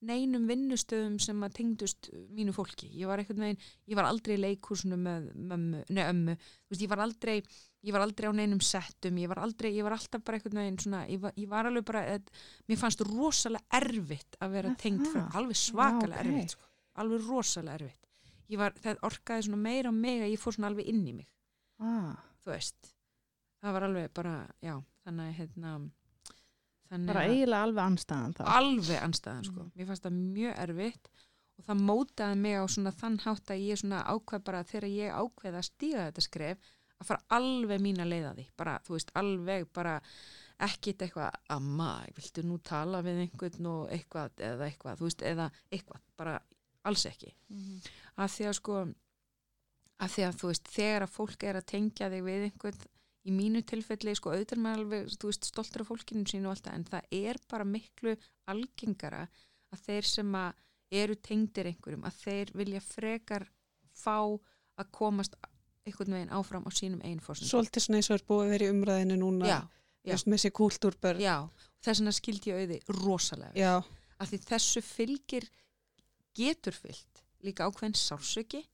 neinum vinnustöðum sem að tengdust mínu fólki. Ég var eitthvað megin, ég var aldrei í leikhúsinu með mömmu, nei, ömmu, þú veist, ég var aldrei ég var aldrei á neinum settum, ég var aldrei ég var alltaf bara eitthvað megin svona ég var, ég var alveg bara, eh, mér fannst rosalega erfitt að vera Er tengd frá, alveg svakalega Já, ok. erfitt sko. alveg rosalega erfitt ég var, það orkaði svona meira mig að ég fór svona alveg inn í mig Ah, þú veist það var alveg bara, já, þannig að hérna þannig bara eiginlega alveg anstæðan þá. alveg anstæðan sko, Mm. mér fannst það mjög erfitt og það mótaði mig á svona þann hátt að ég svona ákveð bara þegar ég ákveð að stíga þetta skref að fara alveg mín að leiða því bara, þú veist, alveg bara ekkit eitthvað, amma, viltu nú tala við einhvern og eitthvað eða eitthvað, þú veist, eða eitthvað, bara alls ekki Mhm. að því að sko að því að þú veist, þegar að fólk er að tengja þig við einhvern í mínu tilfelli, sko, auðvitað maður alveg þú veist, stoltur af fólkinu sínu og allt það en það er bara miklu algengara að þeir sem að eru tengdir einhverjum, að þeir vilja frekar fá að komast einhvern veginn áfram á sínum einn fórsendum. Svolítið svona eins og er búið að vera í umræðinu núna just með þessi kúltúrbörn. já, þess vegna skildi ég auði rosalega. Já, að því þessu fylgir getur fyllt líka ákveðin sársöki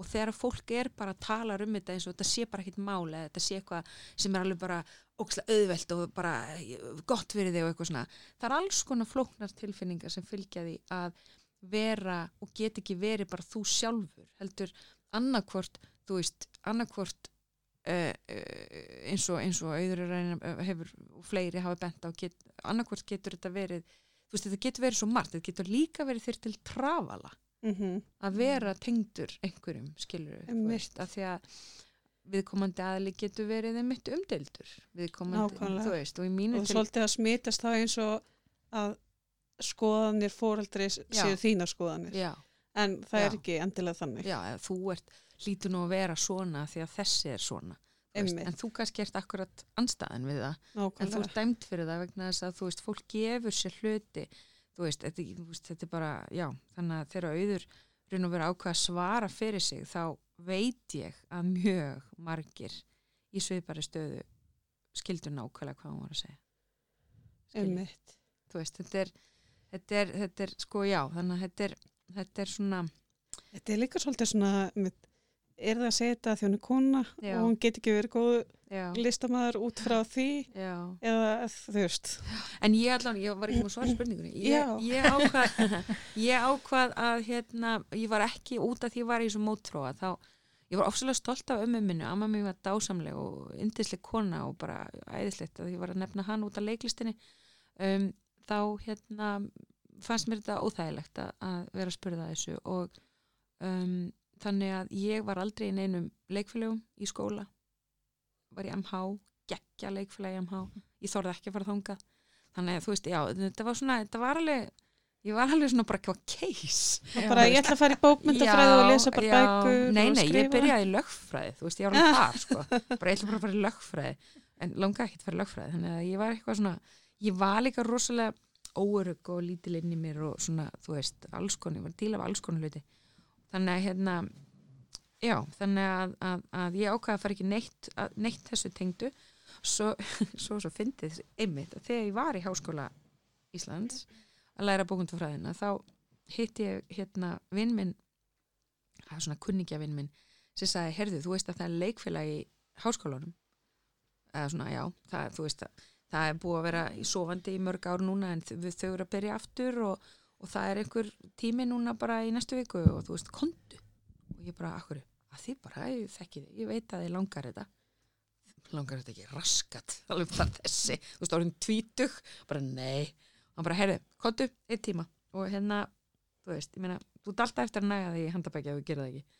og þegar fólk er bara að tala um þetta eins og þetta sé bara ekkit máli eða þetta sé eitthvað sem er alveg bara ókslega auðvelt og bara gott fyrir þig og eitthvað svona það er alls konar flóknar tilfinningar sem fylgja því að vera og get ekki verið bara þú sjálfur heldur annarkvort, þú veist, annarkvort uh, eins og og uh, hefur fleiri hafa bent á, get, annarkvort getur þetta verið, þú veist, þetta getur verið svo margt, þetta getur líka verið þér til trafala mm að vera tengdur einhverjum, skilur við, af því að viðkomandi aðli getur verið einmitt umdeildur, viðkomandi, Nákvæmlega. þú veist, og og svolítið að smitast það eins og að skoðanir fóreldri Já. séu þínar skoðanir. Já, en það er Já. ekki endilega þannig. Já, þú ert hlýtur nú að vera svona því að þessi er svona þú en þú kannski ert akkurat anstæðan við það, en þú nákvæmlega. ert dæmt fyrir það vegna þess að þú veist, fólk gefur sér hluti þú veist, þetta, þetta er bara já, þannig að þegar auður raun og vera ákveða að svara fyrir sig þá veit ég að mjög margir í svipari stöðu skildur nákvæmlega hvað hún var að segja. Einmitt. þú veist, þetta er, þetta er, þetta er sko já, þannig að þetta er, þetta er svona þetta er líka svolítið svona með, er það að segja þetta að er kona Já. og hún get ekki verið góð já, listamæður út frá því já. eða þú veist. En ég allan, ég var ekki með svara spurningunni. Ég, ég, ákvað, ég ákvað að hérna, ég var ekki út af því ég var í þessu mótróa. Þá, ég var ofsalega stolt af ömmu minni. Amma mér var dásamleg og yndisleg kona og bara æðislegt að ég var að nefna hann út af leiklistinni. Um, þá hérna fannst mér þetta óþægilegt að, að vera að spurða þessu og um, þannig að ég var aldrei í neinum leikfélögum í skóla. Var í MH, geggja leikfélagi í MH ég þorði ekki að fara þangað. Þannig að þú veist, já, þetta var svona þetta var alveg, ég var alveg svona bara hvað case og bara ég ætla að fara í bókmyndafræði og lesa bara bækur nei, og nei, skrifa. ég byrjaði í lögfræði þú veist, ég var alveg þar, sko. Bara ég ætla bara að fara í lögfræði. En langa ekki að fara í lögfræði þannig að ég var eitthvað svona ég var líka rosalega óörug og lítil inn í mér og svona, þú veist, alls konar, ég var að díla af alls konar hluti þannig að hérna já, þannig að, að, að ég ákvaða að fara ekki neitt, að, neitt þessu tengdu. Svo, svo, svo fyndið einmitt að þegar ég var í Háskóla Íslands að læra bókundafræðina þá hitti ég hérna vinn minn það er svona kunningja vinn minn sem sagði, herðu, þú veist að það er leikfélag í háskólanum. Eða svona, já, það, þú veist að það er búið að vera í sofandi í mörg ár núna en þau, þau eru að byrja aftur og, og það er einhver tími núna bara í næstu viku og þú veist, kondu og ég bara, akkur, að þið bara, ég þekki þið, ég veit að þið langar þetta. Langar þetta ekki raskat alveg bara þessi, þú veist, orðin tvítug. Bara nei, hann bara, heyrðu kondu, einn tíma. Og hérna þú veist, ég meina, þú alltaf eftir að næga því handabækja þú gerir það ekki.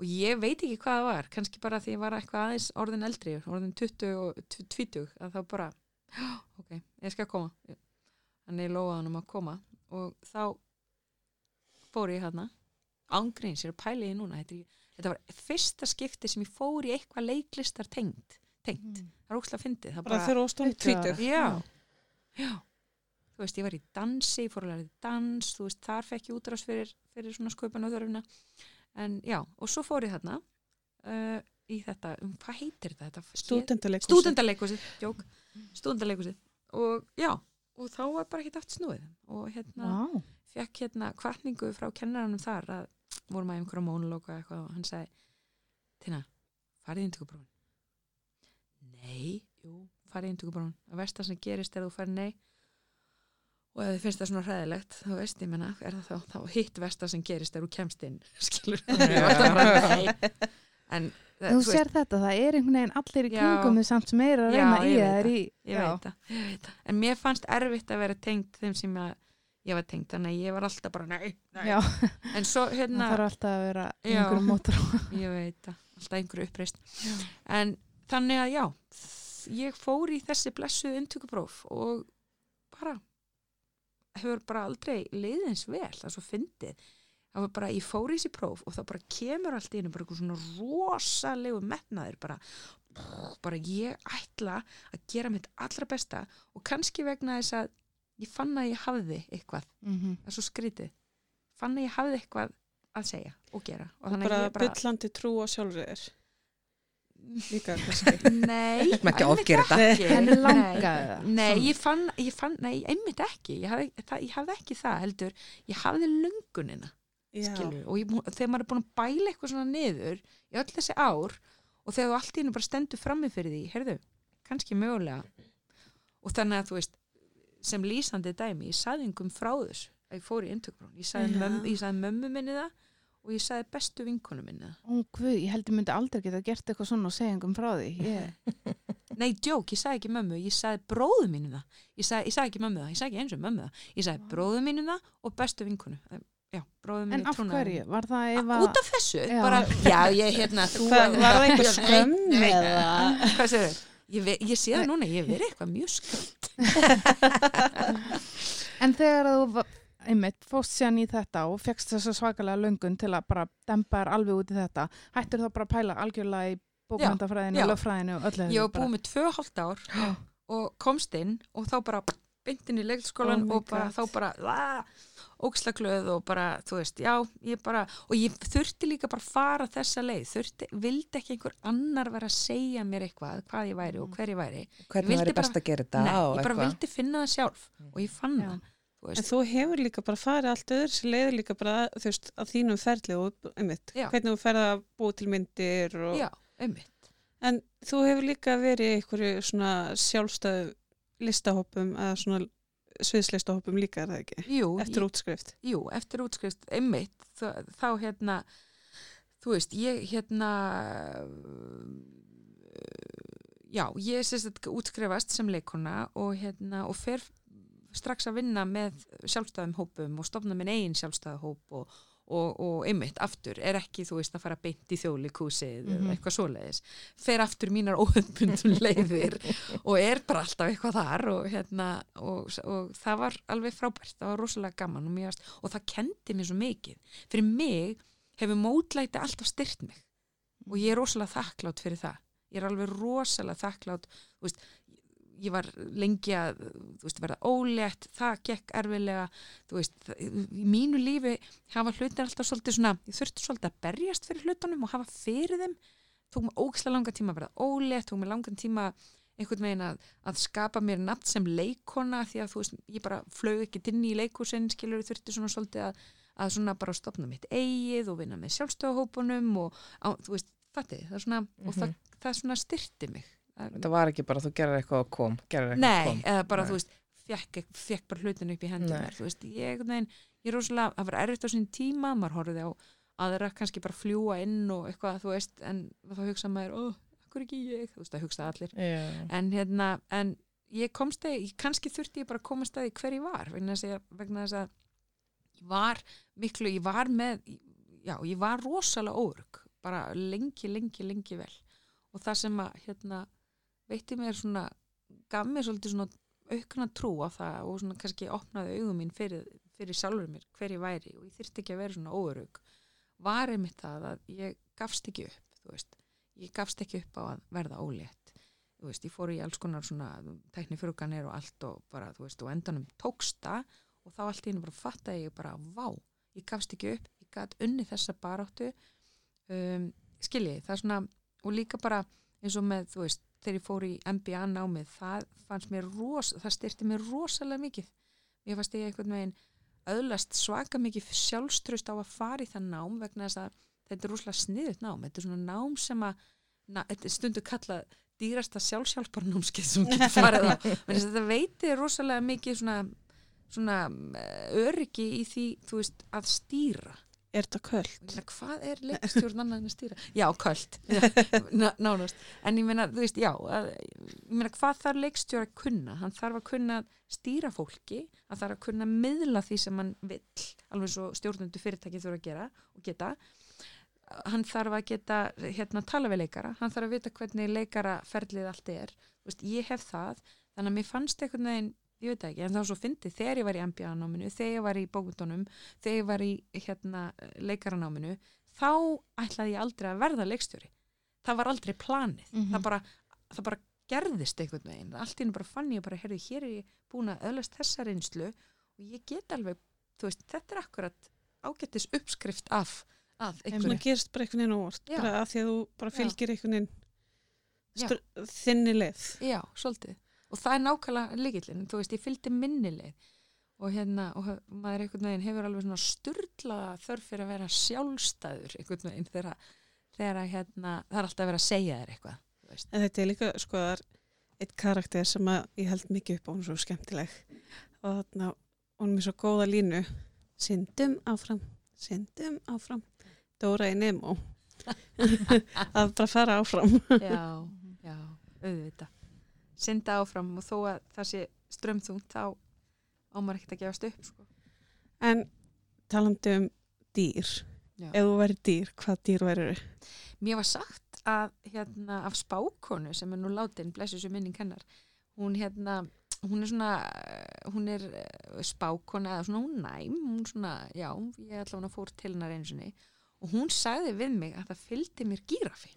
Og ég veit ekki hvað það var, kannski bara því ég var eitthvað aðeins orðin eldri, orðin 20 og 20, að þá bara "Já, ok, ég skal koma. Þannig ég lofaði hann um að koma og þá fór ég hérna ángríns, ég er að pæla því núna. Þetta, þetta var fyrsta skipti sem ég fór í eitthvað leiklistar tengt, tengt. það er ókslega fyndið. Það bara óstum tvítug já, já. Þú veist, ég var í dansi, ég fór að læra dans þú veist, þar fekk ég útrás fyrir, fyrir svona sköpun og þörfina. En já, og svo fór ég þarna uh, í þetta, um, hvað heitir þetta? stúdendaleikus Stúdendaleikúsið, jók Stúdendaleikúsið og já, og þá var bara ekki aft snúið. Og hérna Vá. fekk hérna kvartningu frá kennaranum þar að vorum að einhverja mónulóka eitthvað og hann sagði Tina, farið índugubrófin Nei, jú, farið índugubrófin að versta sem gerist er að þú farið nei. Og ef þið finnst það svona hræðilegt þá veist ég menna, er það þá, þá hitt versta sem gerist er þú kemst inn skilur Ég var alltaf bara, nei. En það- Þú veist, sér þetta, það er einhvern veginn allir í Já. kringum þið samt sem er að Já, reyna í það ég veit það, það. En mér fannst erfitt að vera tengt þeim sem ég, ég var tengt þannig að ég var alltaf bara nei, nei. Já, en svo það hérna þarf alltaf að vera Já. einhverjum mótur ég veit það, alltaf einhverju uppreist en þannig að já ég fór í þessi blessuð inntökupróf og bara hefur bara aldrei leiðins vel það er svo fyndið það var bara, ég fór í þessi próf og þá bara kemur allt í einu bara eitthvað svona rosalegu metnaðir bara, bara ég ætla að gera mitt allra besta og kannski vegna þess að ég fann að ég hafði eitthvað. Mm það er svo skrítið. Fann að ég hafði eitthvað að segja og gera og og bara, bara byllandi trú á sjálfur líka kannski. Nei, Ætlum ekki að einmitt ekki. Nei. ég fann, ég fann, nei, einmitt ekki. Ég hafði, það, ég hafði ekki það heldur. Ég hafði löngunina, Já. Skilur og ég, þegar maður er búin að bæla eitthvað svona niður í öll þessi ár og þegar þú allt í hennu bara stendur frammi fyrir því heyrðu, kannski mögulega og þannig að þú veist sem lýsandi dæmi, ég saði engum frá þessu að ég fór í inntökbrún, ég saði, mömmu, saði mömmu minni það og ég sagði bestu vinkonu minna Ó, guð, ég held ég myndi aldrei geta gert eitthvað svona og segja einhverjum frá því. Ég, Nei, djók, ég sagði ekki mömmu, ég sagði bróðu mínu það. Ég sagði, ég sagði ekki mömmu það, ég sagði ekki eins og mömmu það. Ég sagði bróðu mínu það og bestu vinkonu. Já, en af hverju? Var það ef að... út af þessu, Já. bara, já, ég, hérna, þú... Hvað, var það Nei, skömm eða? Hvað segir þau? Ég, ve- ég sé það núna, ég hef verið eitthvað mjög skömm. En þegar þú, einmitt, fóst síðan í þetta og fegst þessa svakalega löngun til að bara dempa þér alveg út í þetta, hættir þá bara að pæla algjörlega í bókmyndafræðinu lögfræðinu og öllu Ég var búið með tvö hálft ár og komst inn og þá bara beint inn í leikskólan Oh og bara, þá bara ógslaglöð og bara, þú veist, já, ég bara og ég þurfti líka bara fara þessa leið þurfti, vildi ekki einhver annar vera að segja mér eitthvað, hvað ég væri og hver ég væri Hvernig vildi væri best að gera þetta Nei, ég bara eitthvað? vildi finna það sjálf og ég fann Já. það þú En þú hefur líka bara farið allt öður sem leiður líka bara, þú veist, að þínum ferli og, einmitt, Já. hvernig þú ferð að búa til myndir og, já, einmitt en þú hefur líka verið í einhverju svona sjálfstæðu listahópum eða svona sviðslistahópum líka, er það ekki? Jú, Eftir útskrift. jú, eftir útskrift einmitt, þá, þá hérna þú veist, ég hérna já, ég sést að útskrifast sem leikona og hérna, og fer strax að vinna með sjálfstæðum hópum og stofna minn eigin sjálfstæðu hóp og, og, og einmitt aftur er ekki, þú veist, að fara beint í þjóðlikúsið Mhm. eða eitthvað svoleiðis. Fer aftur mínar óhundbundum leiðir og er bara alltaf eitthvað þar og hérna, og, og það var alveg frábært, það var rosalega gaman varst- og það kendi mér svo mikið. Fyrir mig hefur mótlæti alltaf styrt mig og ég er rosalega þakklátt fyrir það. Ég er alveg rosalega þakklátt veist, ég var lengi að veist, verða ólétt, það gekk erfilega veist, í mínu lífi hafa hlutir alltaf svolítið svona ég þurfti svolítið að berjast fyrir hlutunum og hafa fyrir þeim, tók mér ógislega langan tíma að verða ólétt, tók mér langan tíma einhvern veginn að, að skapa mér nafn sem leikona því að þú veist, ég bara flög ekki inn í leikúsin skilur þurfti svona svolítið að, að svona bara stopna mitt eigið og vinna með sjálfstöðahópunum og á, þú veist, það er svona og það, það svona styrti mig Þetta var ekki bara þú gerir eitthvað og kom, gerir eitthvað Nei, og kom. eða bara, Nei. þú veist, fekk, fekk bara hlutinu upp í hendunar, þú veist, ég, nein, ég er rosalega, það var erfitt á sín tíma, maður horfði á aðra kannski bara fljúa inn og eitthvað, þú veist, en þá hugsa maður, ó, akkur ekki ég, þú veist, það hugsa allir, Já. en hérna, en ég komst að, kannski þurfti ég bara að komast að því hver ég var, vegna þess að, vegna þess að ég var miklu, ég var með, já, ég var rosalega órug, bara lengi, lengi, lengi vel og það sem að, hérna, veitti mér svona, gaf mér svolítið svona aukna trú á það og svona kannski opnaði augum mín fyrir, fyrir sjálfur mér hver ég væri og ég þyrfti ekki að vera svona óörug var einmitt það að ég gafst ekki upp, þú veist. Ég gafst ekki upp á að verða ólétt. Þú veist, ég fór í alls konar svona teknifruganir og allt og bara, þú veist, og endanum tóksta og þá allt í henni bara fattaði ég bara, vá, ég gafst ekki upp ég gat unni þessa baráttu. Um, skiljið, það er svona og líka bara eins og með, þú veist þegar ég fór í MBA námið það fannst mér ros, það styrti mér rosalega mikið. Mér fannst ég einhvern veginn öðlast svaka mikið sjálfströst á að fara í það nám vegna þess að þetta er rosalega sniðut nám. Þetta er svona nám sem að na, stundu kallað dýrasta sjálfsjálfarnámskeið sem getur farið á. Þetta veitir rosalega mikið svona, svona eh, öryggi í því veist, að stýra Er þetta meina, hvað er leikstjórn annað en að stýra? Já, köld, Ná, nánast. En ég meina, þú veist, já, að, ég meina, hvað þarf leikstjóra að kunna? Hann þarf að kunna stýra fólki, hann þarf að kunna miðla því sem hann vill, alveg svo stjórnundu fyrirtæki þurfa að gera og geta. Hann þarf að geta, hérna, tala við leikara, hann þarf að vita hvernig leikaraferlið allt er. Þú veist, ég hef það, þannig að mér fannst einhvern veginn, ég veit það ekki, en það var svo fyndið þegar ég var í MBA-náminu, þegar ég var í bókundunum, þegar ég var í hérna, leikaranáminu, þá ætlaði ég aldrei að verða leikstjóri. Það var aldrei planið. Mhm. það, bara, það bara gerðist einhvern veginn. Allt í henni bara fann ég bara, heyrðu, hér er ég búin að öðlast þessa reynslu og ég get alveg, þú veist, þetta er akkurat ágættis uppskrift af, af Svona einhverju. gerist bara einhvern veginn óvart, bara að því að þú bara fylgir einhvern veginn þinni leið. Já, svolítið. Og það er nákvæmlega líkillin, þú veist, ég fylgdi minnileg og hérna, og maður einhvern veginn hefur alveg svona sturlaða þörf fyrir að vera sjálfstæður einhvern veginn þegar, þegar hérna, það er alltaf að vera að segja þér eitthvað. En þetta er líka, sko, það er eitt karakter sem ég held mikið upp á hún svo skemmtileg. Og þarna, hún er með svo góða línu. Syndum áfram, syndum áfram. Dóra í Nemo. Að bara fara áfram. Já, já, auðvitað synda áfram og þó að það sé strömþungt þá ámar ekkert að gefast upp sko. en talandi um dýr Já. ef þú væri dýr, hvað dýr væri Mér var sagt að hérna af spákonu sem er nú látin, blessu sem minning hennar, hún hérna, hún er svona, hún er eh, spákona eða svona hún næm, hún svona, já, ég ætla hún að fór til hennar einu sinni og hún sagði við mig að það fylgdi mér gírafi.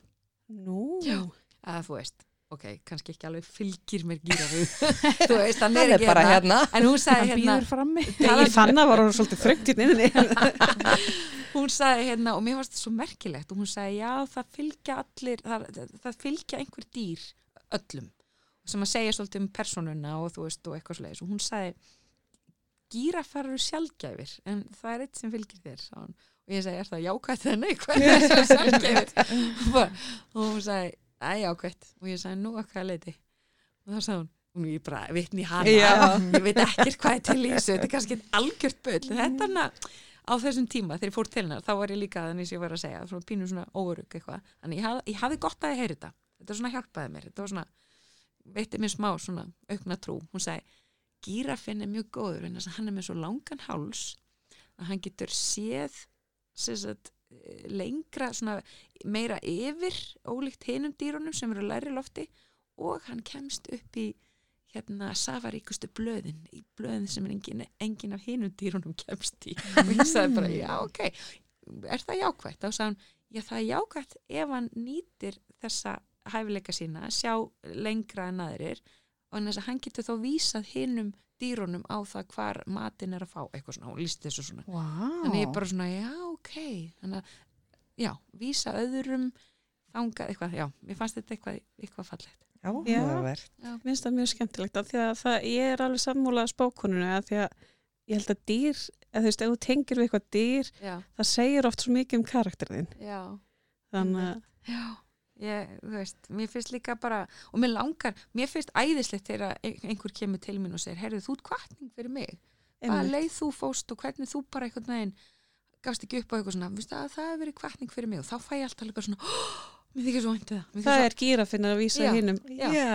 Nú, Já. Að þú veist, ok, kannski ekki alveg fylgir mér gírafi, þú veist, hann er er ekki bara hérna. En hún sagði hérna, ég fann að var hún svolítið í nynni hún sagði hérna og mér varst það svo merkilegt og hún sagði já það fylgja allir það, það fylgja einhver dýr öllum sem að segja svolítið um personuna og þú veist og eitthvað slegis og hún sagði gírafar eru sjálfgæfir en það er eitt sem fylgir þér sagði og ég segi er það jákvætt eða er bara- og hún sagði það er jákvætt. Og ég sagði nú að hvað leiti og þá sagði hún og ég bara vitni í hana. Já. ég veit ekkert hvað er til í þessu þetta er kannski algjört bull. Þetta er hana á þessum tíma þegar ég fór til hennar þá var ég líka þannig sem ég var að segja svona pínu svona óörug eitthvað. Þannig ég, haf, ég hafði gott að ég heyri þetta. Þetta svona hjálpaði mér. Þetta var svona veitti mér smá svona aukna trú. Hún sagði gírafinn er mjög góður en þess að hann er með svo langan háls að hann getur séð eh, lengra svona meira yfir ólíkt hinum dýrunum sem eru læri lofti og hann kemst upp í hérna safaríkustu blöðin í blöðin sem engin, engin af hinum dýrunum kemst í og ég sagði bara, já ok er það jákvætt? þá sagði hann, já það er jákvætt ef hann nýtir þessa hæfileika sína, sjá lengra en aðrir og þess að hann getur þá vísað hinum dýrunum á það hvar matin er að fá, eitthvað svona, hún líst þessu svona wow. þannig ég bara svona, já ok þannig að, já, vísa öðrum þangað eitthvað, já, mér fannst þetta eitthvað, eitthvað fallegt. Áhugavert. Mér finnst það mjög skemmtilegt af því að það, ég er alveg sammúlað spákonunu að því að ég held að dýr, eða þú veist, ef þú tengir við eitthvað dýr, já, það segir oft svo mikið um karakterðin. já, Þannig að, já ég, þú veist, mér finnst líka bara og mér langar, mér finnst æðislegt þegar ein- einhver kemur til mín og segir herðu, þú ert kvartning fyrir mig, einmitt, leið þú fóst og hvernig þú bara einhvern veginn gafst ekki upp á eitthvað svona, Vistu, að það hefur verið kvartning fyrir mig og þá fæ ég alltaf líka svona oh, mér þykir svo væntu það, mér það þykir er gírafinn að vísa Já. hinnum. Já. Já.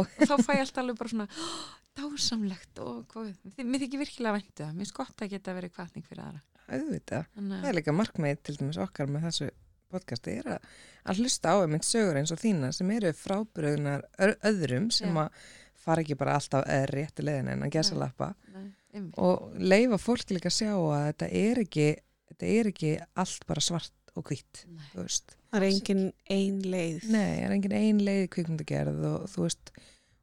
og þá fæ ég alltaf alveg bara svona oh, dásamlegt og mér þykir virkilega væntu það, mér gott að geta verið kvartning fyrir aðra Auðvitað. Þannig, Það er líka markmið til dæmis okkar með þessu podcasti er að, að hlusta á einmitt sögur eins og þína sem eru frábröðunar öðrum sem Já. að fara ekki bara alltaf eða rétti leiðin en að gesa lappa nei, einmitt. og leifa fólki líka að sjá að þetta er ekki, þetta er ekki allt bara svart og hvitt. Það er engin ein leið. Nei, það er engin ein leið í kvikmyndagerð og þú veist,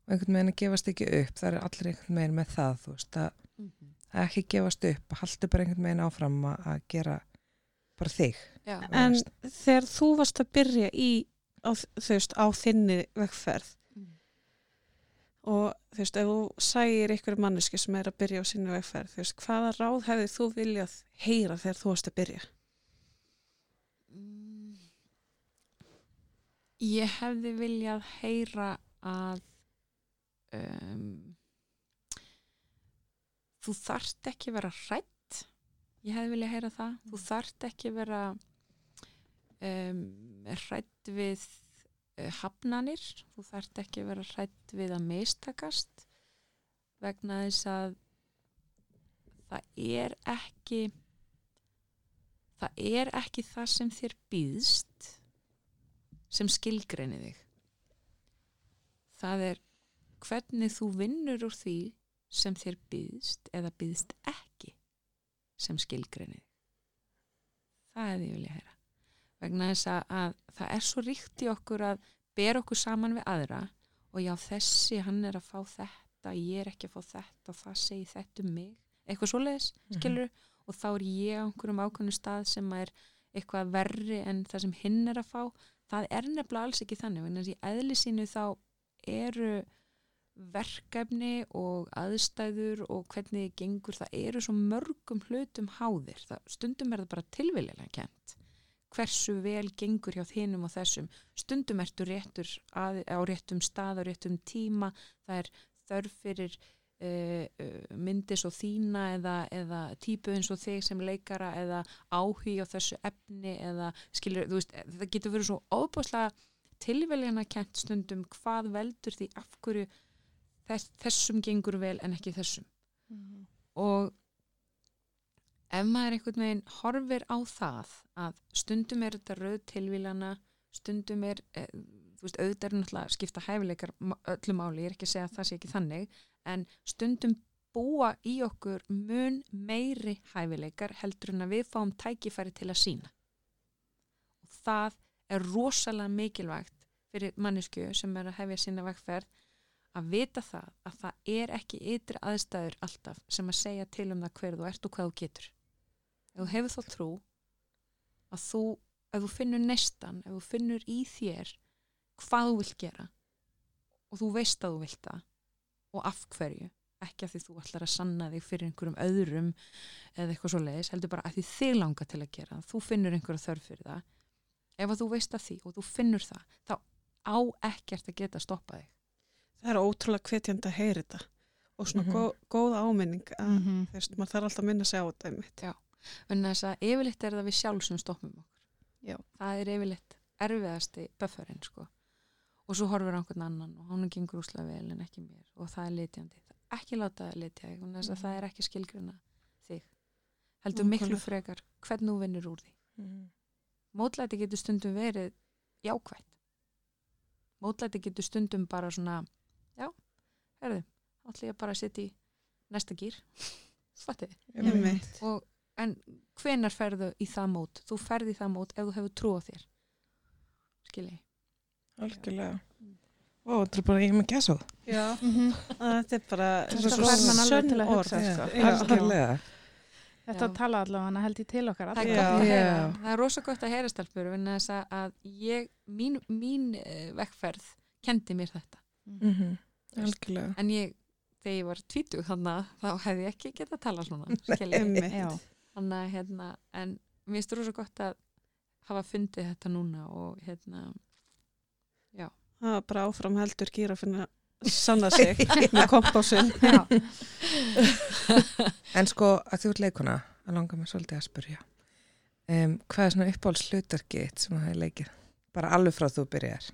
og einhvern veginn að gefast ekki upp, það er allir einhvern veginn með það, þú veist, að, Mhm. að ekki gefast upp, að halda bara einhvern veginn áfram að, að gera bara þig. Já, En þegar þú varst að byrja í, á, þú veist, á þinni vegferð Mm. Og þú veist, ef þú sæir ykkur manneski sem er að byrja á sinni vegferð, þú veist, hvaða ráð hefði þú viljað heyra þegar þú varst að byrja? Mm. Ég hefði viljað heyra að um, þú þarft ekki vera hrætt ég hefði viljað heyra það þú þarft ekki vera um, hrætt við hafnanir. Þú þarft ekki vera hrætt við að mistakast vegna þess að það er ekki það er ekki það sem þér býðst sem skilgreinir þig. Það er hvernig þú vinnur úr því sem þér býðst eða býðst ekki sem skilgreinir það er því vil ég heyra vegna þess að, að það er svo ríkt í okkur að bera okkur saman við aðra og já þessi hann er að fá þetta ég er ekki að fá þetta og það segi þetta um mig eitthvað svoleiðis, skilur og þá er ég á einhverjum ákveðnum stað sem er eitthvað verri en það sem hinn er að fá. Það er nefnilega alls ekki þannig vegna þess að í eðli sínu þá eru verkefni og aðstæður og hvernig þið gengur það eru svo mörgum hlutum háðir. Það, stundum er það bara tilvillilega kent hversu vel gengur hjá þínum og þessum. Stundum ertu réttur að, á réttum stað á réttum tíma. Það er þörf fyrir uh, myndis og þína eða, eða típu eins og þig sem leikara eða áhugi á þessu efni eða skilur, þú veist, það getur verið svo óbúslega tilveljana kent stundum hvað veldur því af hverju þess, þessum gengur vel en ekki þessum. Og ef maður einhvern veginn horfir á það að stundum er þetta rauð tilvílana stundum er eh, þú veist, auðvitað er náttúrulega skipta hæfileikar öllu máli, ég er ekki að segja að það sé ekki þannig en stundum búa í okkur mun meiri hæfileikar heldur en að við fáum tækifæri til að sína og það er rosalega mikilvægt fyrir mannesku sem er að hefja sína vegferð að vita það að það er ekki ytri aðstæður alltaf sem að segja til um það hver þú ert og hvað þú getur ef þú hefur þá trú að þú, ef þú finnur nestan ef þú finnur í þér hvað þú vilt gera og þú veist að þú vilt það og af hverju ekki af því þú ætlar að sanna þig fyrir einhverjum öðrum eða eitthvað svo leiðis, heldur bara að því þig langar til að gera það, þú finnur einhverja þörf fyrir það ef að þú veist að því og þú finnur það, þá á ekkert að geta stoppað þig Það er ótrúlega hvetjandi að heyra þetta og svona Mhm. gó, góða áminning að Mhm. þú veist, maður þarf alltaf að minna sig á þetta einmitt. En þess að yfirleitt er það við sjálf sem stoppum okkur. Já. það er yfirleitt erfiðasti bufferinn sko. og svo horfir á einhvern annan og hann gengur úslega vel en ekki mér og það er litjandi. Ekki láta litja þess að það er ekki skilgruna þig. Heldur miklu frekar hvernig þú vinnur úr því. Mhm. mótlæti getur stundum verið jákvætt. Mótlæti getur stundum bara svona já, herðu, ætla ég bara að setja í næsta gýr Einmitt. og, en hvenar ferðu í það mót þú ferði í það mót ef þú hefur trú á þér skilji Algjörlega. Ó, þetta er bara ég með gæsa Já, Mhm. að þetta er bara sönn að orð. sko. Já. Algjörlega. Þetta Já. tala allavega held ég til okkar það er allra. gott að heyra það er rosa gott að heyra stelpur en þess að- að ég, mín, mín uh, vekkferð kendi mér þetta Mhm. Algjörlega. en ég, þegar ég var tvítug þannig þá hefði ég ekki getað að tala svona. Já. Þannig að hérna, en mér finnst rosa gott að hafa fundið þetta núna og hérna, Það er bara áfram heldur gýra að finna sanna sig með kompásinn. Já. En sko, að þú ert leikuna, að langa mig svolítið að spurja. Um, hvað er svona uppáhalds hlutarkitt sem það hefur leikið? Bara alveg frá þú byrjar.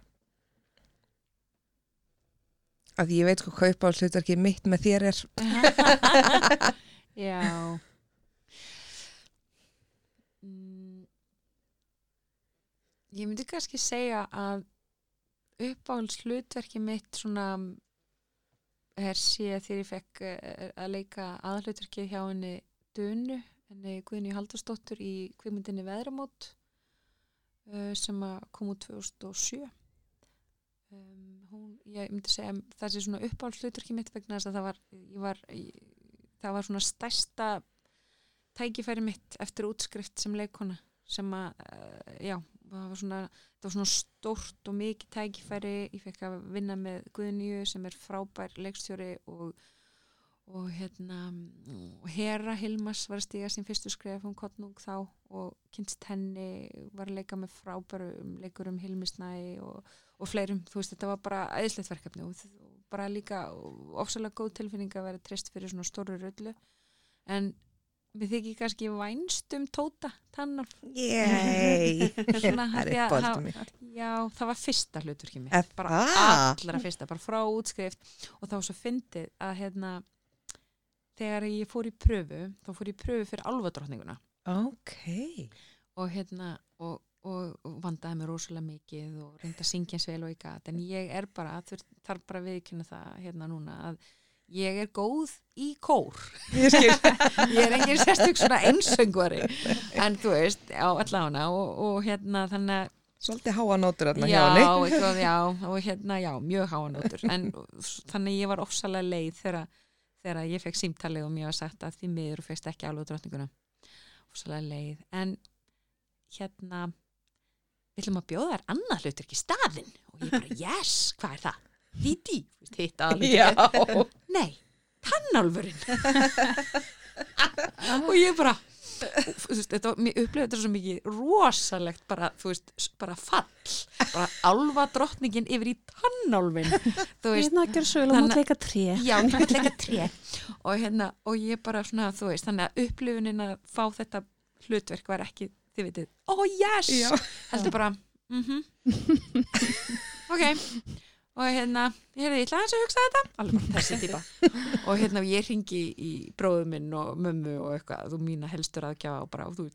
Að ég veit sko hvað uppáhalds hlutarkið mitt með þér er. já ég myndi kannski segja að uppáhalds hlutverki mitt svona er sé þegar ég fekk eh, að leika aðhlutverkið hjá henni Dunu, henni Guðni Haldarsdóttur í kvikmyndinni Veðramót uh, sem kom út 2007 um, hún, ég myndi segja að það sé svona uppáhalds hlutverki mitt vegna þess að það var, ég var ég, það var svona stærsta tækifæri mitt eftir útskrift sem leikona sem að, já, það var svona, það var svona stórt og mikið tækifæri, ég fekk að vinna með Guðnýju sem er frábær leikstjóri og, og hérna, og Hera Hilmas var að stíga sín fyrstu skref. Um Kottnung þá og kynst henni var að leika með frábærum leikurum Hilmisnæ og, og fleirum, þú veist, þetta var bara æðislegt verkefni og, og bara líka ofsalega góð tilfinning að vera treyst fyrir svona stóru rullu. En við þykir kannski vænst um tóta tannar Yey! Það er hafa- mitt. já, það var fyrsta hluturki mitt Er bara allra fyrsta, bara frá útskrift og þá svo fyndið að hérna þegar ég fór í pröfu þá fór ég í pröfu fyrir alvadrottninguna Ok. og hérna og, og, og vandaði mig rosalega mikið og reynda að syngja eins vel og gat en ég er bara, þarf bara viðkynna það hérna núna að ég er góð í kór Ég skil. ég er engin sérstök svona einsöngvari en þú veist, á allána og, og hérna þannig að Svolítið háa nótur þarna hjá já, henni. eitthvað, já, og hérna, já, mjög háanótur en þannig ég var ofsalega leið þegar, þegar ég fekk símtalið og mér var sagt að því miður fegst ekki alveg drottninguna ofsalega leið en hérna við ætlum að bjóða þær annað hlutur ekki staðinn og ég bara, yes, hvað er það? Díti, hitt Já. nei, tannálfurinn. Og ég bara veist, þetta, mér upplifði þetta svo mikið rosalegt bara, þú veist, bara fall. Bara alva drottningin yfir í tannálfin þú veist, Hérna Þannig- og hérna, og ég bara svona, þú veist þannig að upplifunin að fá þetta hlutverk var ekki, þið veitir oh yes, heldur bara mhm. Ok og hérna, ég ætla aðeins að hugsa þetta. Alveg þessi típa og hérna ég ringi í bróðu minn og mömmu og eitthvað, þú mína helstur aðgjafa og bara, og þú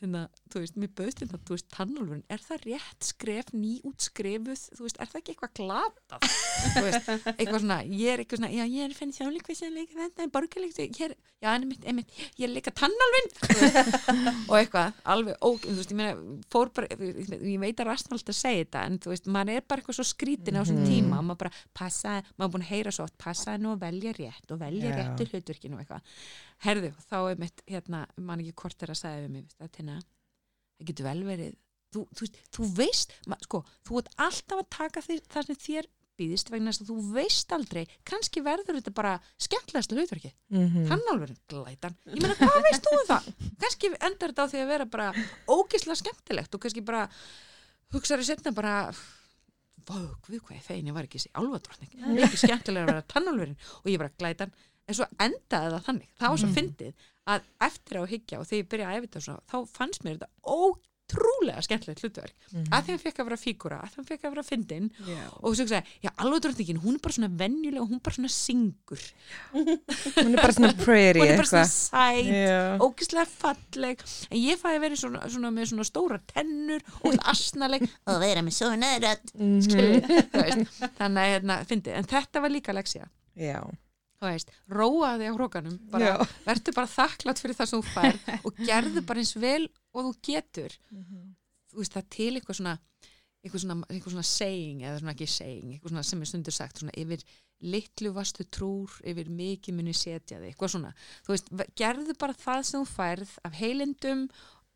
hérna þú veist, mér bauðst þetta, þú veist, tannálfurinn er það rétt skref, ný útskrefuð þú veist, er það ekki eitthvað glatað? Þú veist, eitthvað svona, ég er eitthvað svona já, ég er fenni þjáleikvið sem leika þetta borgarleikt, ég er, já, en einmitt, einmitt ég er að leika veist, og eitthvað, alveg óg, þú veist, ég meina fór bara, ég veit að rastn alltaf að segja þetta, en þú veist, maður er bara eitthvað svo skrítin á þessum tíma, maður bara passa, maður búin að heyra svo oft, passa nú að velja rétt og velja Já. réttu hlutverkinu og eitthvað, herðu, þá er mitt hérna, man ekki hvort er að segja við mig, að tina, það getur vel verið. Þú, þú, þú veist, sko þú ert alltaf að taka því, það sem þér býðist vegna þess að þú veist aldrei kannski verður þetta bara skemmtilegasta hlutverki Mhm. hann alveg glætan. Ég meina hvað veist þú um það? Kannski endar þetta á því að vera bara ógislega skemmtilegt og kannski bara hugsaður setna bara vá, við hvað ég fegin, ég var ekki þessi álfadrottning. Það er ekki skemmtilega að vera tannálfurinn. Og ég bara glætan, en svo endaði það þannig. Það var svo fyndið að eftir á að hyggja og þegar ég byrjaði að svona, þá fannst mér þetta ótrúlega skemmtilegt hlutverk að því hann fekk að vera fígúra, að hann fekk að vera fyndin Já. og svo sagði, já, alveg drottningin hún er bara svona venjulega hún bara svona syngur Hún er bara svona prairie hún er bara svona eitthvað. sæt Já. ógislega falleg en ég fæði að vera svona, svona með svona stóra tennur og asnaleg og vera með svona rödd mm þannig að hérna, fyndi, en þetta var líka leksja Já. Þú veist, róaði á hrókanum verður bara þakklátt fyrir það sem þú fær og gerðu bara eins vel og þú getur. Þú veist, það til eitthvað svona eitthvað svona, eitthvað svona saying eða svona ekki saying, eitthvað svona sem er stundur sagt svona yfir litlu vastu trúr yfir mikið muni setja þig eitthvað svona, þú veist, ve- gerðu bara það sem þú færð af heilindum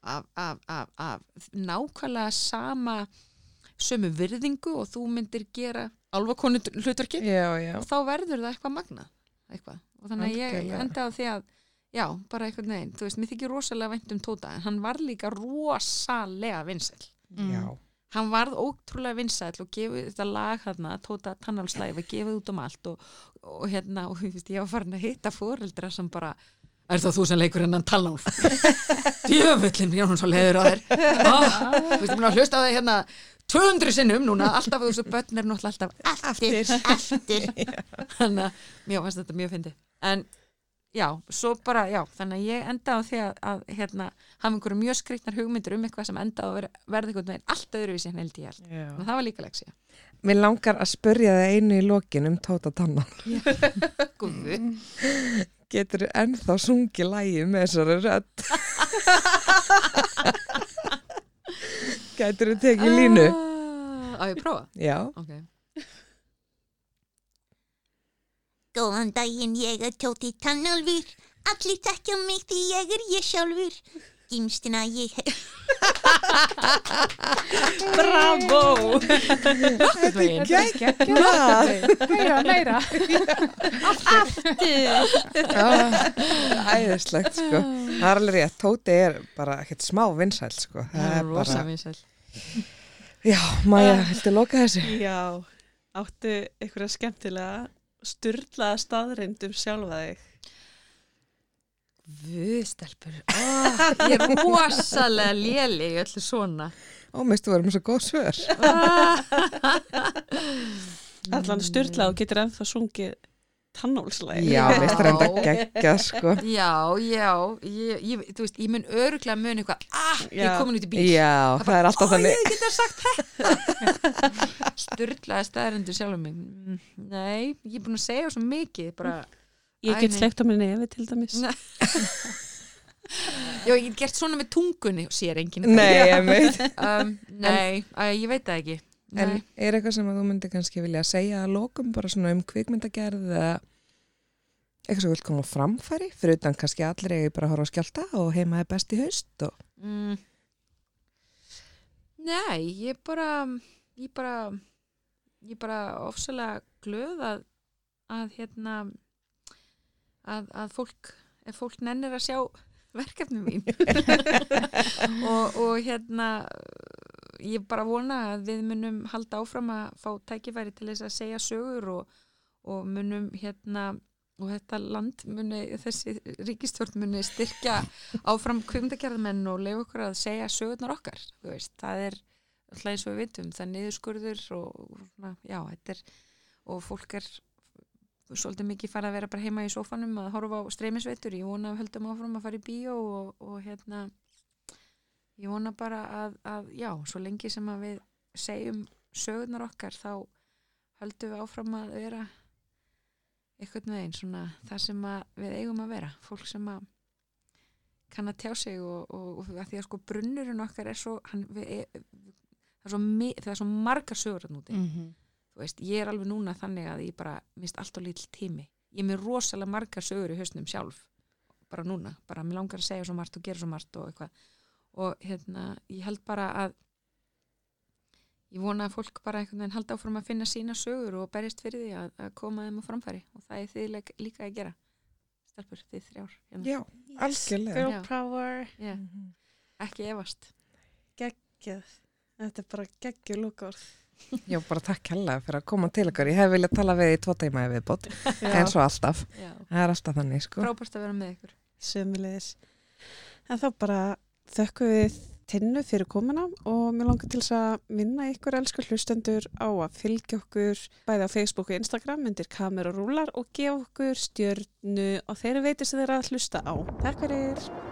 af, af, af, af nákvæmlega sama sömu virðingu og þú myndir gera alvakonu hlutverkið Já, já. og þá verður það eitthvað magnað eitthvað. og þannig að ég enda á því að já, bara eitthvað neginn, þú veist, mér þykir rosalega vænt um Tóta, en hann var líka rosalega vinsæll Já. hann varð ótrúlega vinsæll og gefið þetta lag þarna, Tóta Tannálslægi var gefið út um allt og, og hérna, og þú veist, ég var farin að hitta fóreldra sem bara Er það þú sem leikur hennan tannálf? Djöfullin, er hún svo leiður á þér. Þú veist, ég mun að hlusta á þig hérna 200 sinnum núna, alltaf þú veist, börn er náttúrulega alltaf aftur, aftur. Þannig að mér fannst þetta mjög fyndi. En já, svo bara, já, þannig að ég enda á því að, að hérna, hafa einhverju mjög skriknar hugmyndir um eitthvað sem enda á að vera, verða einhvern veginn allt öðruvísi en held ég held. Og það var líka leksía. Mér langar að spurja það einu í lokin um Tóta Tannan. Guðu. Getur þú ennþá sungið lægi með þessari rödd? Getur þú tekið línu? Ah, Á ég prófa? Já. Ok. Góðan daginn, ég er Tóti Tannálfur. Allir þekkja mig því ég er ég sjálfur. Gimstina ég hef. Bravo! Þetta er Gækjað! Meira, meira. Æðislegt, sko. Það er alveg rétt. Tóti er bara ekkert smá vinsæl, sko. Það er rosa bara... vinsæl. Já, Maja, viltu loka þessu? Já, áttu einhverja skemmtilega styrlaða staðrind um sjálfa þig. Vöðstelpur. Oh, ég er rosalega léleg í öllu svona. Ó, meist þú erum svo góð svör. Allan styrlað og getur ennþá sungið tannólslæg. Já, meist það enda geggjað, sko. Já, já, ég, ég, þú veist, ég mun öruglega mun eitthvað, ah, ég Já. er komin út í bíl. Já, það er alltaf Ó, þannig. ég geta sagt þetta. Sturlaði staðarindu sjálfum mig. Mm, Nei, ég er búin að segja svo mikið, bara, Ég get sleikt á mér nefi til dæmis. Nei. já, ég get gert svona með tungunni, sér enginn. Nei, ég veit. Um, nei, æ, ég veit það ekki. En Nei. er eitthvað sem að þú myndir kannski vilja segja að lokum bara svona um kvikmyndagerð eða eitthvað sem vil koma framfæri fyrir utan kannski allir eigi bara horfa á skjálta og heima er best í haust og Mm. Nei, ég bara ég bara ég bara ofsalega glöð að að hérna að, að fólk ef fólk nennir að sjá verkefni mín. Og, og hérna ég bara vona að við munum halda áfram að fá tækifæri til þess að segja sögur og, og munum hérna og þetta land muni, þessi ríkistjórn muni styrkja áfram kvimdagerðmenn og lefa okkur að segja sögurnar okkar, þú veist, það er alltaf eins og við vitum, það er niðurskurður og, og svona, já, þetta er og fólk er svolítið mikið farið að vera bara heima í sófanum að horfa á streymisveitur, ég vona að við höldum áfram að fara í bíó og, og hérna ég vona bara að, að já, svo lengi sem að við segjum sögurnar okkar þá höldum við áfram að vera einhvern veginn svona það sem við eigum að vera. Fólk sem að kann að tjá sig og, og, og því að sko brunnurinn okkar er svo, hann, við, e, það, er svo það er svo margar sögur að núti Mhm. Þú veist, ég er alveg núna þannig að ég bara minnst allt og lítill tími ég er með rosalega margar sögur í hausnum sjálf bara núna, bara mér langar að segja svo margt og gera svo margt og eitthvað og hérna, ég held bara að ég vona að fólk bara einhvern veginn halda áfram að finna sína sögur og berjast fyrir því að, að koma þeim á framfæri og það er þið líka að gera stelpur, þið þrjár hérna. Já, algjörlega. Girl power, Já, Mhm. ekki efast geggjað. Þetta er bara geggjur lúkórð. Já, bara takk hella fyrir að koma til ykkur. Ég hef viljað tala við í tvo teima ef við bótt, en svo alltaf. Já. Það er alltaf þannig, sko. frábært að vera með ykkur Sömulegis. En þá bara þökkum við tinnu fyrir komuna og mér langar til þess að minna ykkur elsku hlustendur á að fylgja okkur bæði á Facebook og Instagram undir kamerarúlar og gefa okkur stjörnu og þeir veitir sem þeir að hlusta á. Takk fyrir!